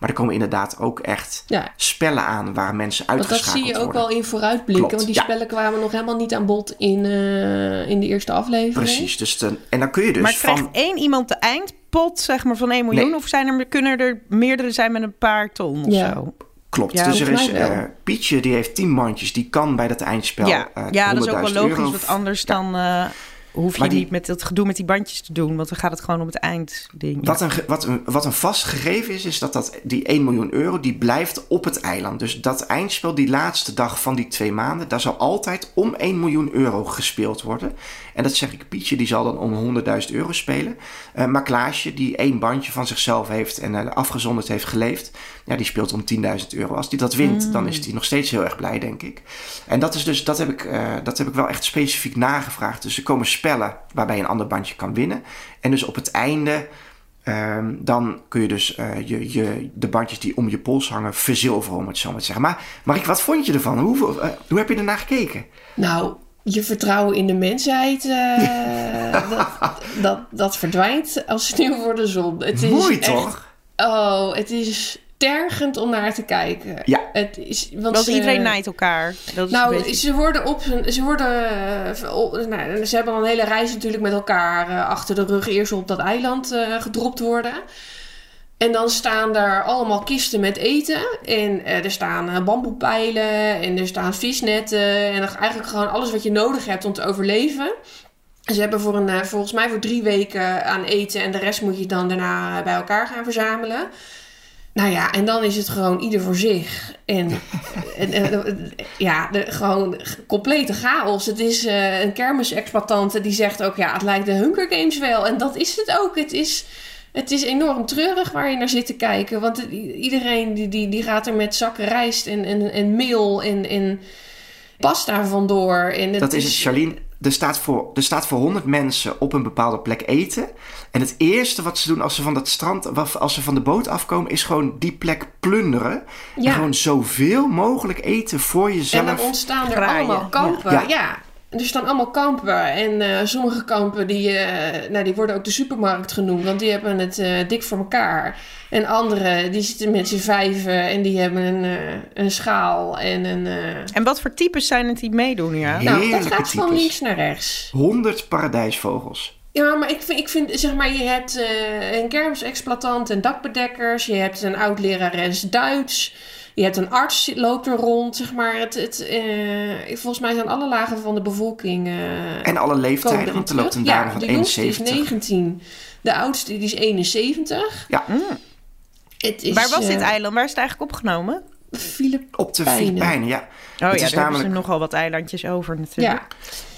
Maar er komen inderdaad ook echt Ja. spellen aan waar mensen Want dat uitgeschakeld zie je ook worden. wel in vooruitblikken. Klopt, want die ja. spellen kwamen nog helemaal niet aan bod in, eh, in de eerste aflevering. Precies, dus de- en dan kun je dus maar krijgt van... één iemand de eindpot zeg maar, van 1 miljoen? Nee. Of zijn er, kunnen er meerdere zijn met een paar ton of Ja. zo? Klopt, Ja, dus er is eh, Pietje, die heeft 10 mandjes, die kan bij dat eindspel ja, eh, ja dat is ook wel 100.000 logisch. euro Want anders dan eh, hoef je die- niet met dat gedoe met die bandjes te doen. Want dan gaat het gewoon om het eindding. Wat een, wat, een, wat een vast gegeven is, is dat, dat die 1 miljoen euro, die blijft op het eiland. Dus dat eindspel, die laatste dag van die twee maanden, daar zal altijd om 1 miljoen euro gespeeld worden. En dat zeg ik, Pietje, die zal dan om 100.000 euro spelen. Eh, maar Klaasje, die één bandje van zichzelf heeft en eh, afgezonderd heeft geleefd, ja, die speelt om 10.000 euro. Als die dat wint, dan is hij nog steeds heel erg blij, denk ik. En dat is dus, dat heb ik, eh, dat heb ik wel echt specifiek nagevraagd. Dus er komen waarbij een ander bandje kan winnen. En dus op het einde Ehm, dan kun je dus eh, je, je, de bandjes die om je pols hangen verzilveren, om het zo maar te zeggen. Maar Marik, wat vond je ervan? Hoe, eh, hoe heb je ernaar gekeken? Nou, je vertrouwen in de mensheid, eh, (laughs) dat, dat, dat verdwijnt als sneeuw voor de zon. Het is Mooi echt- toch? Oh, het is tergend om naar te kijken. Ja. Het is, want Want ze- iedereen naait elkaar. Dat is Nou, beetje- ze worden op hun. Ze worden. eh, nou, ze hebben al een hele reis natuurlijk met elkaar eh, achter de rug. Eerst op dat eiland eh, gedropt worden. En dan staan daar allemaal kisten met eten. En er staan bamboepijlen. En er staan visnetten. En eigenlijk gewoon alles wat je nodig hebt om te overleven. Ze hebben voor een, volgens mij voor drie weken aan eten. En de rest moet je dan daarna bij elkaar gaan verzamelen. Nou ja, en dan is het gewoon ieder voor zich. (laughs) En, en, en, ja, de, gewoon complete chaos. Het is eh, een kermisexploitante die zegt ook... ja, het lijkt de Hunger Games wel. En dat is het ook. Het is, het is enorm treurig waar je naar zit te kijken. Want het- iedereen die, die, die gaat er met zakken rijst en, en, en meel en, en pasta vandoor. En het Dat is het, Charlene. Er staat, voor, er staat voor 100 mensen op een bepaalde plek eten. En het eerste wat ze doen als ze van dat strand, als ze van de boot afkomen, is gewoon die plek plunderen. Ja. En gewoon zoveel mogelijk eten voor En jezelf. dan ontstaan er graaien. allemaal kampen. Ja. Ja. Er staan allemaal kampen. En eh, sommige kampen die, eh, nou, die worden ook de supermarkt genoemd. Want die hebben het eh, dik voor elkaar. En andere die zitten met z'n vijven. En die hebben een, eh, een schaal en een... eh, En wat voor types zijn het die meedoen, ja? Nou, dat gaat van links naar rechts. 100 paradijsvogels. Ja, maar ik vind, ik vind zeg maar, je hebt eh, een kermisexploitant en dakbedekkers. Je hebt een oud-lerares Duits. Je hebt een arts, die loopt er rond, zeg maar. Het, het, eh, volgens mij zijn alle lagen van de bevolking... eh, En alle leeftijden, want er loopt een dame ja, van de jongste 71. is 19. De oudste die is 71. Ja, Het is, Waar was dit eh, eiland? Waar is het eigenlijk opgenomen? Filip- op de. Filipijnen, ja. Oh Het ja, is daar hebben namelijk- ze nogal wat eilandjes over natuurlijk. Ja,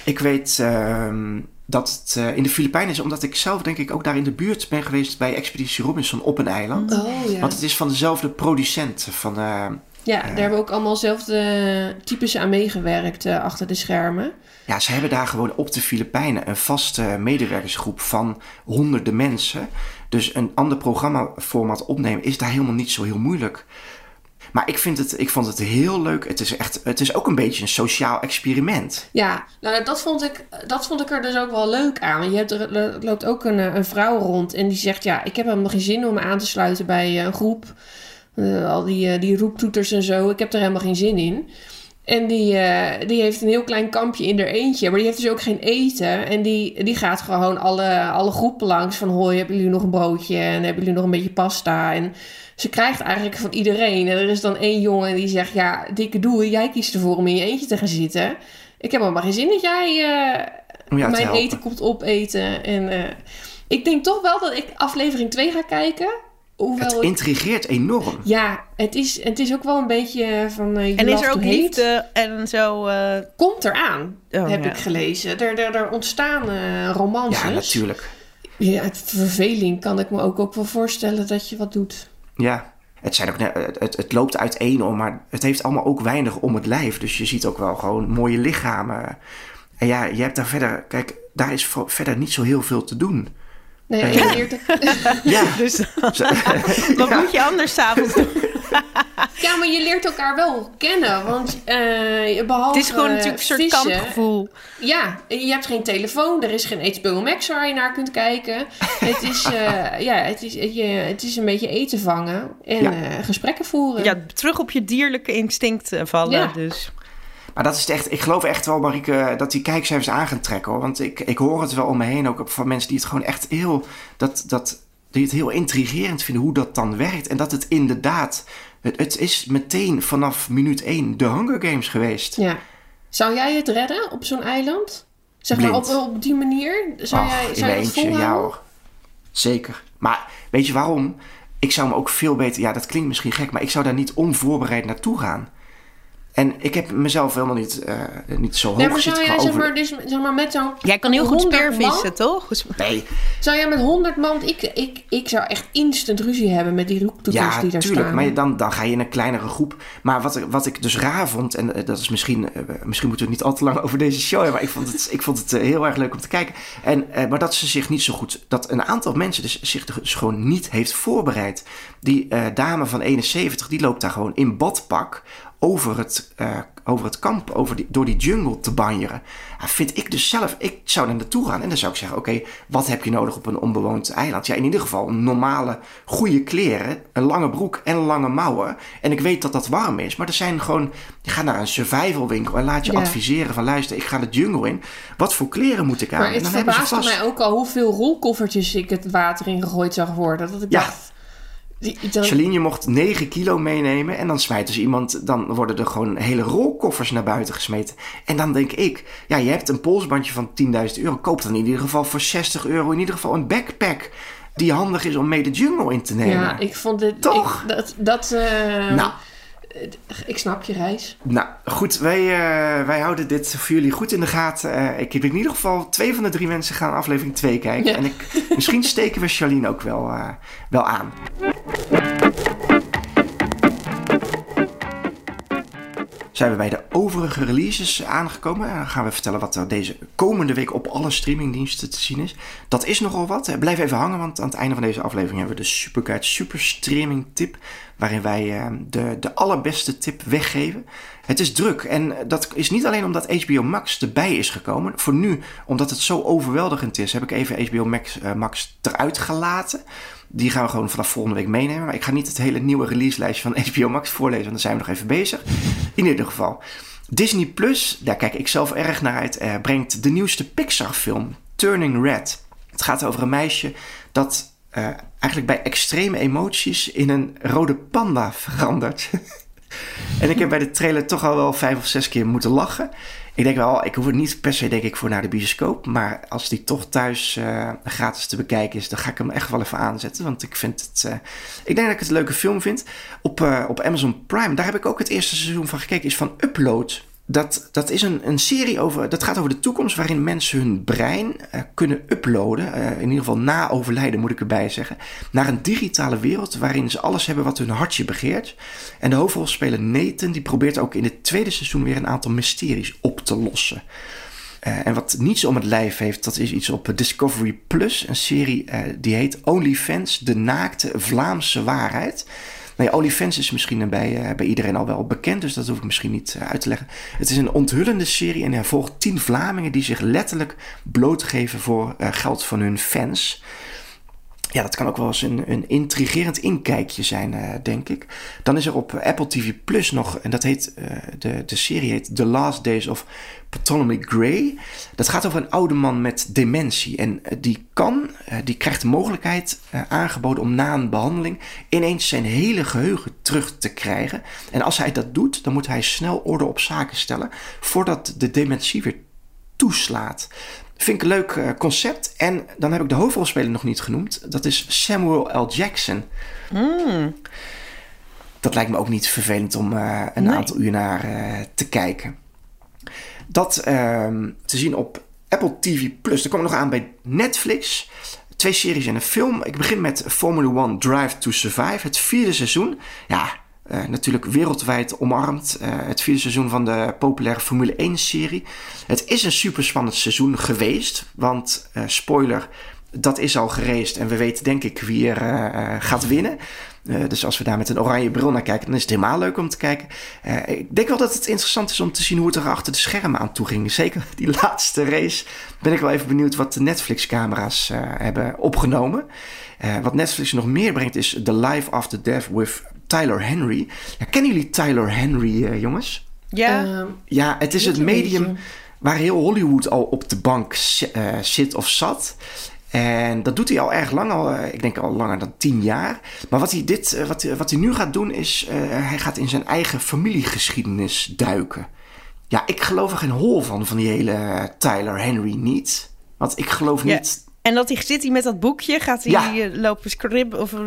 Ik weet ehm, dat het eh, in de Filipijnen is, omdat ik zelf denk ik ook daar in de buurt ben geweest bij Expeditie Robinson op een eiland. oh ja. Want het is van dezelfde producent van, eh, Ja, daar hebben ook allemaal dezelfde types aan meegewerkt achter de schermen. Ja, ze hebben daar gewoon op de Filipijnen een vaste medewerkersgroep van honderden mensen. Dus een ander programmaformat opnemen is daar helemaal niet zo heel moeilijk. Maar ik, vind het, ik vond het heel leuk. Het is, echt, het is ook een beetje een sociaal experiment. Ja, nou, dat, vond ik, dat vond ik er dus ook wel leuk aan. Want je hebt er, loopt ook een, een vrouw rond en die zegt... ja, ik heb helemaal geen zin om me aan te sluiten bij een groep. Uh, al die, uh, die roeptoeters en zo. Ik heb er helemaal geen zin in. En die, uh, die heeft een heel klein kampje in er eentje. Maar die heeft dus ook geen eten. En die, die gaat gewoon alle, alle groepen langs. Van hoi, hebben jullie nog een broodje? En hebben jullie nog een beetje pasta? En ze krijgt eigenlijk van iedereen. En er is dan één jongen die zegt... Ja, dikke doe, jij kiest ervoor om in je eentje te gaan zitten. Ik heb helemaal geen zin dat jij uh, ja, mijn eten komt opeten. En uh, ik denk toch wel dat ik aflevering 2 ga kijken. Hoewel het intrigeert enorm. Ja, het is, het is ook wel een beetje van... Uh, en is er ook liefde en zo... Uh... Komt eraan, oh, heb ja. ik gelezen. Er, er, er ontstaan uh, romances. Ja, natuurlijk. Ja, het verveling kan ik me ook, ook wel voorstellen dat je wat doet. Ja, het, zijn ook, het, het loopt uiteen om, maar het heeft allemaal ook weinig om het lijf. Dus je ziet ook wel gewoon mooie lichamen. En ja, je hebt daar verder... Kijk, daar is verder niet zo heel veel te doen. Nee, uh, je leert Ja. (laughs) Dus (laughs) wat moet je anders s'avonds doen? (laughs) ja, maar je leert elkaar wel kennen. Want uh, behalve Het is gewoon natuurlijk een soort vissen, kampgevoel. Ja, je hebt geen telefoon. Er is geen HBO Max waar je naar kunt kijken. het, is, uh, ja, het, is, je, het is een beetje eten vangen en ja. gesprekken voeren. Ja, terug op je dierlijke instinct vallen. Ja. Dus. Maar dat is echt, ik geloof echt wel, Marieke, dat die kijkcijfers aan gaan trekken hoor. Want ik, ik hoor het wel om me heen ook van mensen die het gewoon echt heel, dat, dat, die het heel intrigerend vinden hoe dat dan werkt. En dat het inderdaad, het, het is meteen vanaf minuut één de Hunger Games geweest. Ja. Zou jij het redden op zo'n eiland? Zeg maar op, op die manier? Zou Och, jij, zou in je het eentje, ja volhouden? hoor. Zeker. Maar weet je waarom? Ik zou me ook veel beter, ja dat klinkt misschien gek, maar ik zou daar niet onvoorbereid naartoe gaan. En ik heb mezelf helemaal niet, uh, niet zo hoog Nee, maar zou jij zeg maar, dus, zeg maar met zo'n... Jij kan heel goed 100 speervissen, man? toch? Nee, Zou jij met 100 man... Ik, ik, ik zou echt instant ruzie hebben met die roeptoeters ja, die daar tuurlijk. staan. Maar dan, dan ga je in een kleinere groep. Maar wat, ik- wat ik dus raar vond, en eh, dat is misschien... eh, misschien moeten we het niet al te lang (laughs) over deze show hebben... maar ik vond het, ik vond het eh, heel erg leuk om te kijken. En, eh, maar dat ze zich niet zo goed... dat een aantal mensen dus zich dus gewoon niet heeft voorbereid. Die eh, dame van 71, die loopt daar gewoon in badpak... over het, eh, over het kamp, over die, door die jungle te banjeren. Ja, vind ik dus zelf... Ik zou daar naartoe gaan en dan zou ik zeggen... oké, wat heb je nodig op een onbewoond eiland? Ja, in ieder geval normale, goede kleren... een lange broek en lange mouwen. En ik weet dat dat warm is. Maar er zijn gewoon... Je gaat naar een survival winkel en laat je Ja. adviseren van... luister, ik ga de jungle in. Wat voor kleren moet ik aan? Maar En het dan hebben ze verbaasde vast... mij ook al hoeveel rolkoffertjes ik het water in gegooid zag worden. Dat ik Ja. dacht... Charlene, je mocht 9 kilo meenemen en dan smijten ze iemand, dan worden er gewoon hele rolkoffers naar buiten gesmeten. En dan denk ik, ja, je hebt een polsbandje van 10.000 euro, koop dan in ieder geval voor 60 euro in ieder geval een backpack die handig is om mee de jungle in te nemen. ja, ik vond dit... Toch? Ik, dat... dat eh, Nou. Ik snap je reis. Nou, goed, wij, eh, wij houden dit voor jullie goed in de gaten. Eh, ik heb in ieder geval twee van de drie mensen gaan aflevering 2 kijken. Ja. En ik, misschien steken we Charlene ook wel, eh, wel aan. Zijn we bij de overige releases aangekomen. En dan gaan we vertellen wat er deze komende week op alle streamingdiensten te zien is. Dat is nogal wat. Eh, Blijf even hangen, want aan het einde van deze aflevering hebben we de Superguide Super Streaming Tip. Waarin wij eh, de, de allerbeste tip weggeven. Het is druk en dat is niet alleen omdat HBO Max erbij is gekomen. Voor nu, omdat het zo overweldigend is, heb ik even HBO Max, eh, Max eruit gelaten. Die gaan we gewoon vanaf volgende week meenemen. Maar ik ga niet het hele nieuwe releaselijstje van (laughs) HBO Max voorlezen, want daar zijn we nog even bezig. In ieder geval. Disney Plus, daar kijk ik zelf erg naar uit, eh, brengt de nieuwste Pixar-film Turning Red. Het gaat over een meisje dat eh, eigenlijk bij extreme emoties in een rode panda verandert. (laughs) en ik heb bij de trailer toch al wel vijf of zes keer moeten lachen. Ik denk wel, ik hoef er niet per se denk ik voor naar de bioscoop. Maar als die toch thuis eh, gratis te bekijken is, dan ga ik hem echt wel even aanzetten. Want ik vind het. eh, ik denk dat ik het een leuke film vind. Op, eh, op Amazon Prime, daar heb ik ook het eerste seizoen van gekeken, is van Upload. Dat, dat is een, een serie over. Dat gaat over de toekomst waarin mensen hun brein eh, kunnen uploaden. eh, in ieder geval na overlijden, moet ik erbij zeggen. Naar een digitale wereld waarin ze alles hebben wat hun hartje begeert. En de hoofdrolspeler Nathan die probeert ook in het tweede seizoen weer een aantal mysteries op te lossen. Eh, en wat niets om het lijf heeft, dat is iets op Discovery Plus. Een serie die heet OnlyFans, de naakte Vlaamse waarheid. Nou ja, OnlyFans is misschien bij, eh, bij iedereen al wel bekend, dus dat hoef ik misschien niet eh, uit te leggen. Het is een onthullende serie en hij volgt tien Vlamingen die zich letterlijk blootgeven voor eh, geld van hun fans. Ja, dat kan ook wel eens een, een intrigerend inkijkje zijn, eh, denk ik. Dan is er op Apple TV Plus nog, en dat heet, eh, de, de serie heet The Last Days of Ptolemy Gray. Dat gaat over een oude man met dementie. En eh, die kan, die krijgt de mogelijkheid aangeboden om na een behandeling ineens zijn hele geheugen terug te krijgen. En als hij dat doet, dan moet hij snel orde op zaken stellen voordat de dementie weer toeslaat. Vind ik een leuk eh, concept. En dan heb ik de hoofdrolspeler nog niet genoemd. Dat is Samuel L. Jackson. Dat lijkt me ook niet vervelend om eh, een Nee. aantal uur naar eh, te kijken. Dat ehm, te zien op Apple TV Plus. Dan kom ik nog aan bij Netflix. Twee series en een film. Ik begin met Formula One Drive to Survive. Het vierde seizoen. Ja, eh, natuurlijk wereldwijd omarmd. Eh, het vierde seizoen van de populaire Formule 1 serie. Het is een super spannend seizoen geweest. Want, eh, spoiler, dat is al gereest. En we weten denk ik wie er gaat winnen. Dus als we daar met een oranje bril naar kijken, dan is het helemaal leuk om te kijken. Ik denk wel dat het interessant is om te zien hoe het er achter de schermen aan toe ging. Zeker (laughs) die laatste race ben ik wel even benieuwd wat de Netflix-camera's hebben opgenomen. Wat Netflix nog meer brengt is The Life After Death with Tyler Henry. Ja, kennen jullie Tyler Henry, eh, jongens? Ja, Ehm, Ja, het is het medium beetje. waar heel Hollywood al op de bank eh, zit of zat. En dat doet hij al erg lang, al, eh, ik denk al langer dan tien jaar. Maar wat hij, dit, wat, wat hij nu gaat doen is, eh, hij gaat in zijn eigen familiegeschiedenis duiken. Ja, ik geloof er geen hol van, van die hele Tyler Henry niet. Want ik geloof niet... En dat hij zit hij met dat boekje, gaat hij Ja. lopen scribbelen of eh,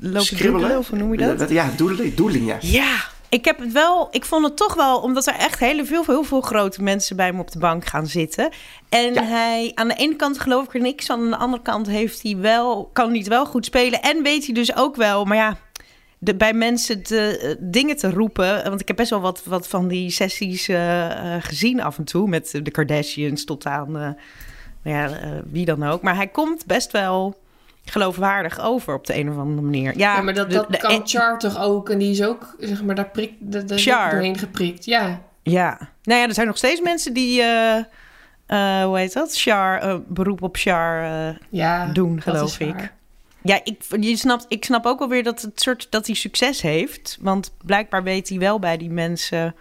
lopen doodelen, of hoe noem je dat? Ja, doodelen, doodling, ja. Ja, ik heb het wel. Ik vond het toch wel, omdat er echt hele veel, heel veel grote mensen bij hem op de bank gaan zitten. En Ja. hij, aan de ene kant geloof ik er niks aan de andere kant heeft hij wel, kan hij het wel goed spelen. En weet hij dus ook wel, maar ja. De, bij mensen de, eh, dingen te roepen. Want ik heb best wel wat, wat van die sessies eh, gezien af en toe. Met de Kardashians tot aan ja, eh, wie dan ook. Maar hij komt best wel geloofwaardig over op de een of andere manier. Ja, ja, maar dat, de- dat de- kan Char toch ook. En die is ook, zeg maar, daar prikt de, de, Char. doorheen geprikt. Ja. Ja, nou ja, er zijn nog steeds mensen die, eh, eh, hoe heet dat? Char, beroep op Char ja doen, geloof ik. waar. Ja, ik, je snapt, ik snap ook wel weer dat het soort dat hij succes heeft, want blijkbaar weet hij wel bij die mensen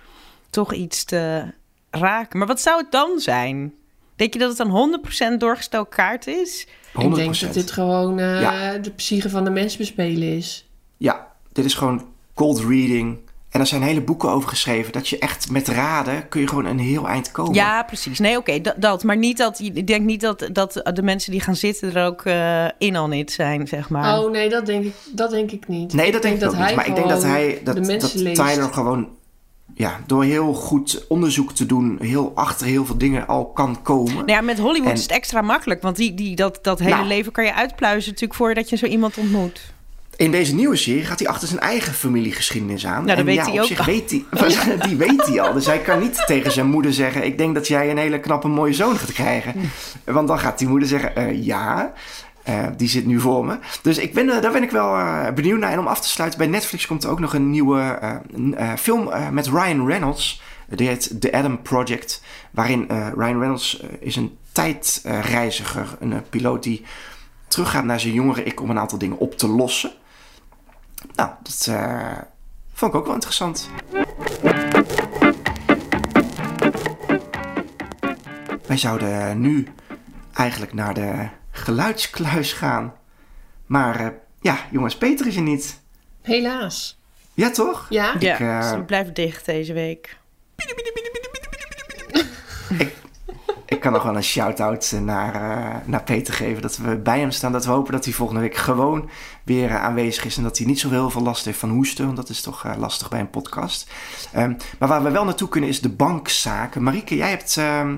toch iets te raken. Maar wat zou het dan zijn? Denk je dat het dan 100% doorgestoken kaart is? 100%. Ik denk dat dit gewoon eh, Ja. de psyche van de mens bespelen is. Ja, dit is gewoon cold reading. En er zijn hele boeken over geschreven. Dat je echt met raden kun je gewoon een heel eind komen. Ja, precies. Nee, oké, dat, dat. Maar niet dat, ik denk niet dat, dat de mensen die gaan zitten er ook eh, in al niet zijn, zeg maar. Oh nee, dat denk ik, dat denk ik niet. Nee, dat denk ik, ook niet. Maar ik denk dat hij, dat, de dat. Tyler gewoon, ja, door heel goed onderzoek te doen, heel achter heel veel dingen al kan komen. Nou ja, met Hollywood En- is het extra makkelijk. Want die, die, dat, dat hele Nou. leven kan je uitpluizen natuurlijk voordat je zo iemand ontmoet. In deze nieuwe serie gaat hij achter zijn eigen familiegeschiedenis aan. Nou, dat en weet ja, hij op ook zich al. weet hij, (laughs) die weet hij al. Dus hij kan niet tegen zijn moeder zeggen: Ik denk dat jij een hele knappe mooie zoon gaat krijgen. Want dan gaat die moeder zeggen: "Eh, Ja. Eh, die zit nu voor me. Dus ik ben, eh, daar ben ik wel eh, benieuwd naar. En om af te sluiten, bij Netflix komt er ook nog een nieuwe film met Ryan Reynolds. Die heet The Adam Project. Waarin Ryan Reynolds is een tijdreiziger. Een piloot die teruggaat naar zijn jongere ik om een aantal dingen op te lossen. Nou, dat vond ik ook wel interessant. Wij zouden nu eigenlijk naar de geluidskluis gaan. Maar eh, ja, jongens, Peter is er niet. Helaas. Ja, toch? Ja? Ja, eh, dus we blijven dicht deze week. ik kan nog wel een shout-out naar, uh, naar Peter geven. Dat we bij hem staan. Dat we hopen dat hij volgende week gewoon weer aanwezig is. En dat hij niet zo heel veel last heeft van hoesten. Want dat is toch uh, lastig bij een podcast. Um, maar waar we wel naartoe kunnen is de bankzaken. Marieke, jij hebt, ehm,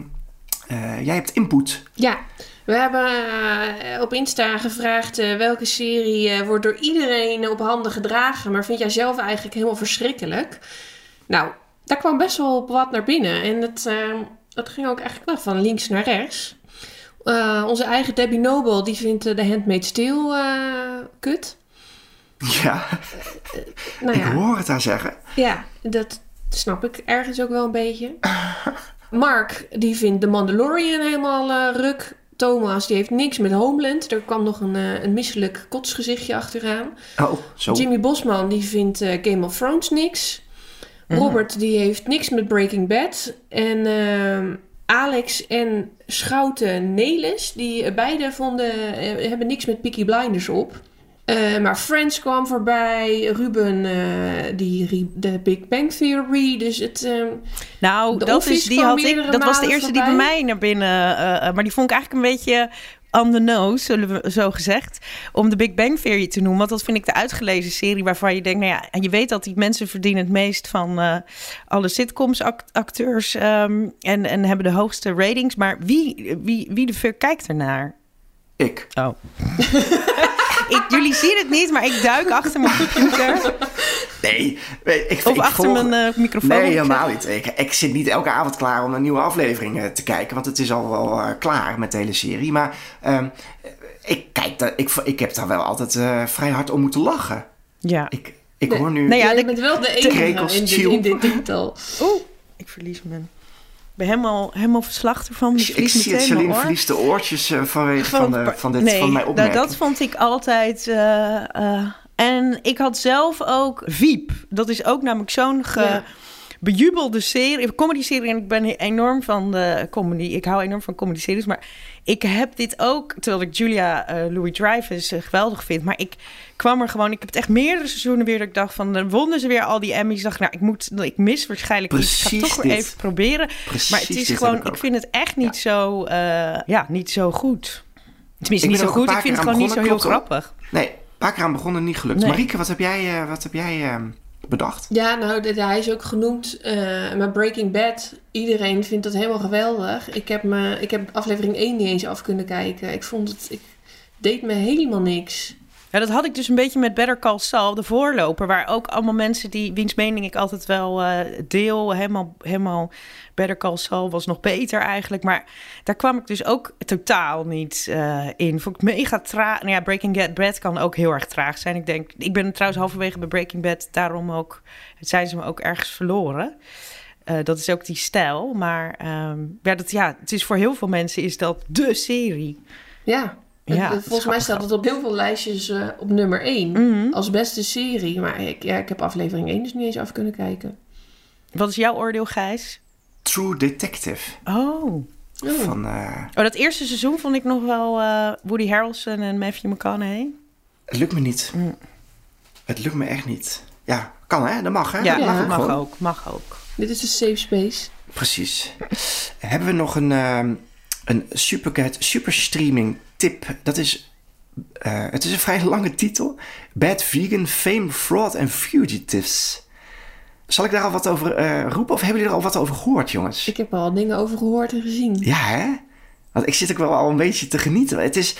jij hebt input. Ja, we hebben op Insta gevraagd welke serie wordt door iedereen op handen gedragen. Maar vind jij zelf eigenlijk helemaal verschrikkelijk? Nou, daar kwam best wel wat naar binnen. En het, uh, het ging ook eigenlijk wel van links naar rechts. Onze eigen Debbie Noble, die vindt de Handmaid's Tale kut. Ja, nou ja, ik hoor het haar zeggen. Ja, dat snap ik ergens ook wel een beetje. Mark, die vindt The Mandalorian helemaal ruk. Thomas, die heeft niks met Homeland. Er kwam nog een, een misselijk kotsgezichtje achteraan. Oh, zo. Jimmy Bosman, die vindt Game of Thrones niks. Mhm. Robert die heeft niks met Breaking Bad. En uh, Alex en Schouten Nelis, die beide vonden, uh, hebben niks met Peaky Blinders op. Uh, maar Friends kwam voorbij. Ruben, uh, die de Big Bang Theory. Dus het. Uh, nou, dat, is, die had ik, dat was de eerste voorbij. die bij mij naar binnen. maar die vond ik eigenlijk een beetje on the nose, zullen we zo gezegd, om de Big Bang Theory te noemen. Want dat vind ik de uitgelezen serie waarvan je denkt, nou ja, en je weet dat die mensen verdienen het meest van uh, alle sitcoms acteurs um, en, en hebben de hoogste ratings. Maar wie, wie, wie de fuck kijkt ernaar? Ik. Oh. (laughs) ik, jullie zien het niet, maar ik duik achter mijn computer. Nee, ik, of ik achter volg... mijn uh, microfoon. Nee, helemaal niet. Ik, ik, zit niet elke avond klaar om een nieuwe aflevering uh, te kijken, want het is al wel uh, klaar met de hele serie. Maar um, ik, kijk dat, ik, ik heb daar wel altijd vrij hard om moeten lachen. Ja. Ik, ik hoor nu. Nou ja, je bent wel de enige in, dit, in dit titel. Oeh, ik verlies me. Ik ben helemaal, helemaal verslag ervan. Ik, ik zie het, Celine verliest de oortjes uh, vanwege van, van, de, van, dit, nee, van mijn opmerking. Nou, dat vond ik altijd... Uh, uh, en ik had zelf ook Wiep. Dat is ook namelijk zo'n ge... Ja. Bejubelde serie, comedy-serie. En ik ben enorm van de comedy. Ik hou enorm van comedy-series. Maar ik heb dit ook, terwijl ik Julia uh, Louis Dreyfus uh, geweldig vind. Maar ik kwam er gewoon, ik heb het echt meerdere seizoenen weer dat ik dacht van, dan wonnen ze weer al die Emmys. dacht nou, ik moet, ik mis waarschijnlijk Precies iets. Ik ga toch weer even proberen. Precies maar het is gewoon, ik, ik, vind het echt niet ja. zo, uh, ja, niet zo goed. Tenminste, ik niet zo goed. Ik vind het gewoon niet zo heel grappig. Nee, een paar keer aan begonnen, niet gelukt. Nee. Marieke, wat heb jij, wat heb jij uh, bedacht? Ja, nou, hij is ook genoemd. Uh, maar Breaking Bad, iedereen vindt dat helemaal geweldig. Ik heb, me, ik heb aflevering 1 niet eens af kunnen kijken. Ik vond het, ik deed me helemaal niks. Ja, dat had ik dus een beetje met Better Call Saul, de voorloper. Waar ook allemaal mensen die, wiens mening ik altijd wel uh, deel, helemaal, helemaal Better Call Saul was nog beter eigenlijk. Maar daar kwam ik dus ook totaal niet uh, in. Vond ik mega traag. Nou ja, Breaking Bad kan ook heel erg traag zijn. Ik denk, ik ben trouwens halverwege bij Breaking Bad, daarom ook, zijn ze me ook ergens verloren. Uh, dat is ook die stijl. Maar dat, ja, het is voor heel veel mensen is dat de serie. Ja, ja, het, volgens mij staat het op heel veel lijstjes uh, op nummer 1 mm -hmm. als beste serie. Maar ik, ja, ik heb aflevering 1 dus niet eens af kunnen kijken. Wat is jouw oordeel, Gijs? True Detective. Oh. Van, uh... oh, dat eerste seizoen vond ik nog wel uh, Woody Harrelson en Matthew McConaughey. Het lukt me niet. Mm. Het lukt me echt niet. Ja, kan hè? Dat mag hè? Ja, dat mag, ook, mag, gewoon. ook, mag ook. Dit is de safe space. Precies. Hebben we nog een, uh, een super, super streaming tip? Dat is uh, het is een vrij lange titel. Bad Vegan, Fame, Fraud and Fugitives. Zal ik daar al wat over uh, roepen of hebben jullie er al wat over gehoord, jongens? Ik heb er al dingen over gehoord en gezien. Ja, hè? Want ik zit ook wel al een beetje te genieten. Het is,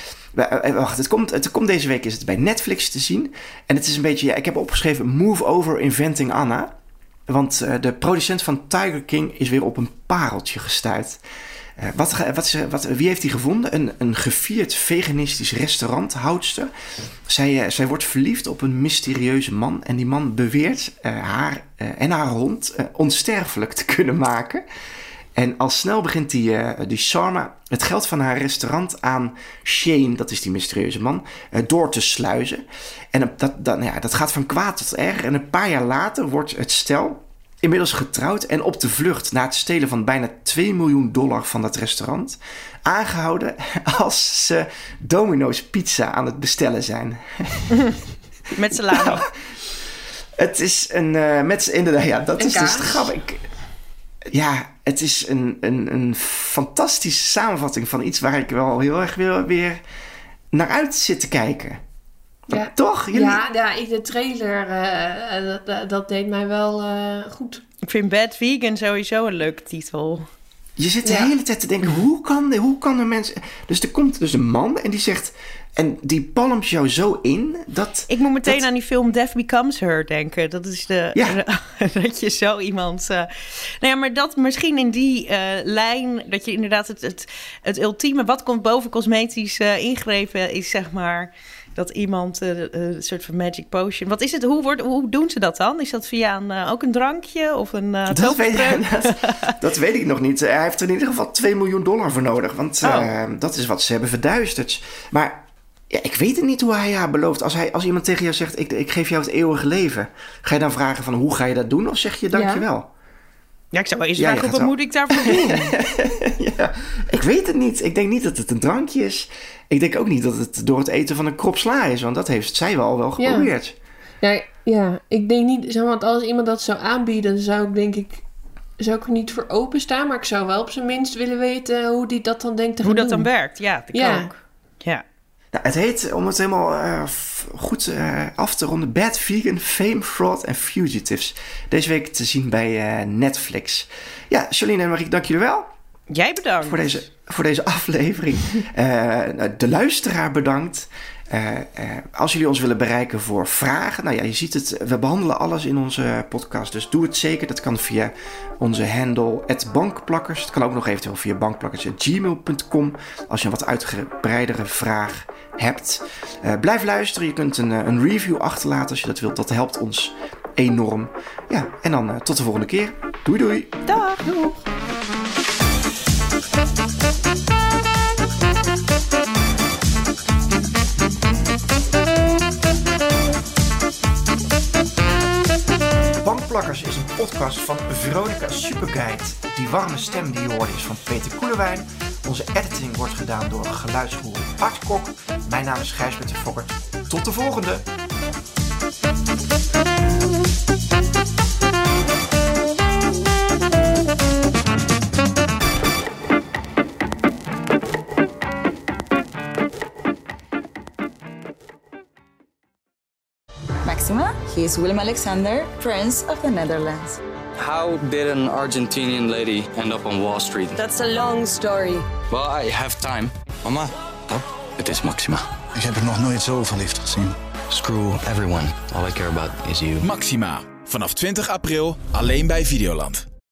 wacht, het komt, het komt deze week is het bij Netflix te zien. En het is een beetje, ja, ik heb opgeschreven Move Over Inventing Anna. Want uh, de producent van Tiger King is weer op een pareltje gestuurd. Uh, wat, wat, wat, wie heeft hij gevonden? Een, een gevierd veganistisch restauranthoudster. Zij, uh, zij wordt verliefd op een mysterieuze man. En die man beweert uh, haar en haar hond onsterfelijk te kunnen maken. En al snel begint die, die Sarma het geld van haar restaurant aan Shane, dat is die mysterieuze man, door te sluizen. En dat, dat, nou ja, dat gaat van kwaad tot erg. En een paar jaar later wordt het stel inmiddels getrouwd en op de vlucht na het stelen van bijna 2 miljoen dollar van dat restaurant. Aangehouden (laughs) als ze Domino's pizza aan het bestellen zijn. (laughs) Met salami. Nou, het is een. Uh, met, inderdaad, ja, dat en is kaas. dus grappig. Ja, het is een, een, een fantastische samenvatting van iets waar ik wel heel erg weer, weer naar uit zit te kijken. Ja. Toch? Jullie- Ja, ja, ik- de trailer, eh, dat, dat, dat deed mij wel eh, goed. Ik vind Bad Vegan sowieso een leuke titel. Je zit de Ja. hele tijd te denken, hoe kan, hoe kan een mens... Dus er komt dus een man en die zegt... En die palmt jou zo in dat... Ik moet meteen dat- aan die film Death Becomes Her denken. Dat is de. Ja. (laughs) dat je zo iemand. eh nou ja, maar dat misschien in die eh, lijn. Dat je inderdaad het, het, het ultieme. Wat komt boven cosmetisch eh, ingrepen is zeg maar. Dat iemand eh, eh, een soort van magic potion. Wat is het? Hoe, wordt, hoe doen ze dat dan? Is dat via een, eh, ook een drankje of een uh, Dat weet, dat, (laughs) dat weet ik nog niet. Hij heeft er in ieder geval 2 miljoen dollar voor nodig. Want Oh. dat is wat ze hebben verduisterd. Maar ja, ik weet het niet hoe hij haar belooft. Als, hij, als iemand tegen jou zegt, ik, ik geef jou het eeuwige leven. Ga je dan vragen van, hoe ga je dat doen? Of zeg je dankjewel? Ja, ik zou wel eens Ja, vragen, wat moet ik daarvoor doen? (laughs) ja, ik weet het niet. Ik denk niet dat het een drankje is. Ik denk ook niet dat het door het eten van een krop sla is. Want dat heeft zij wel wel geprobeerd. Ja, ja, ik denk niet, zeg maar, want als iemand dat zou aanbieden, zou ik denk ik, zou ik er niet voor openstaan. Maar ik zou wel op zijn minst willen weten hoe die dat dan denkt te hoe gaan dat dan werkt? Ja, ik Ja. ook. Ja. Nou, het heet, om het helemaal eh, goed eh, af te ronden, Bad Vegan, Fame, Fraud en Fugitives. Deze week te zien bij eh, Netflix. Ja, Charlene en Marie, dank jullie wel Jij bedankt. voor deze, voor deze aflevering. Eh, de luisteraar bedankt. Eh, eh, als jullie ons willen bereiken voor vragen, nou ja, je ziet het, we behandelen alles in onze podcast, dus doe het zeker. Dat kan via onze handle bankplakkers. Het kan ook nog eventueel via bankplakkers.gmail.com als je een wat uitgebreidere vraag hebt. Blijf luisteren, je kunt een, een review achterlaten als je dat wilt. Dat helpt ons enorm. Ja, en dan tot de volgende keer. Doei doei! Dag. Bankplakkers is een podcast van Veronica Superguide. Die warme stem die je hoort is van Peter Koelewijn. Onze editing wordt gedaan door geluidsgoer Art Kok. Mijn naam is Gijsbert de Fokkert. Tot de volgende! Maxima, he is Willem Alexander, Prince of the Netherlands. How did an Argentinian lady end up on Wall Street? That's a long story. Well, I have time. Mama, oh, het is Maxima. Ik heb er nog nooit zo verliefd gezien. Screw everyone. All I care about is you. Maxima. Vanaf 20 april alleen bij Videoland.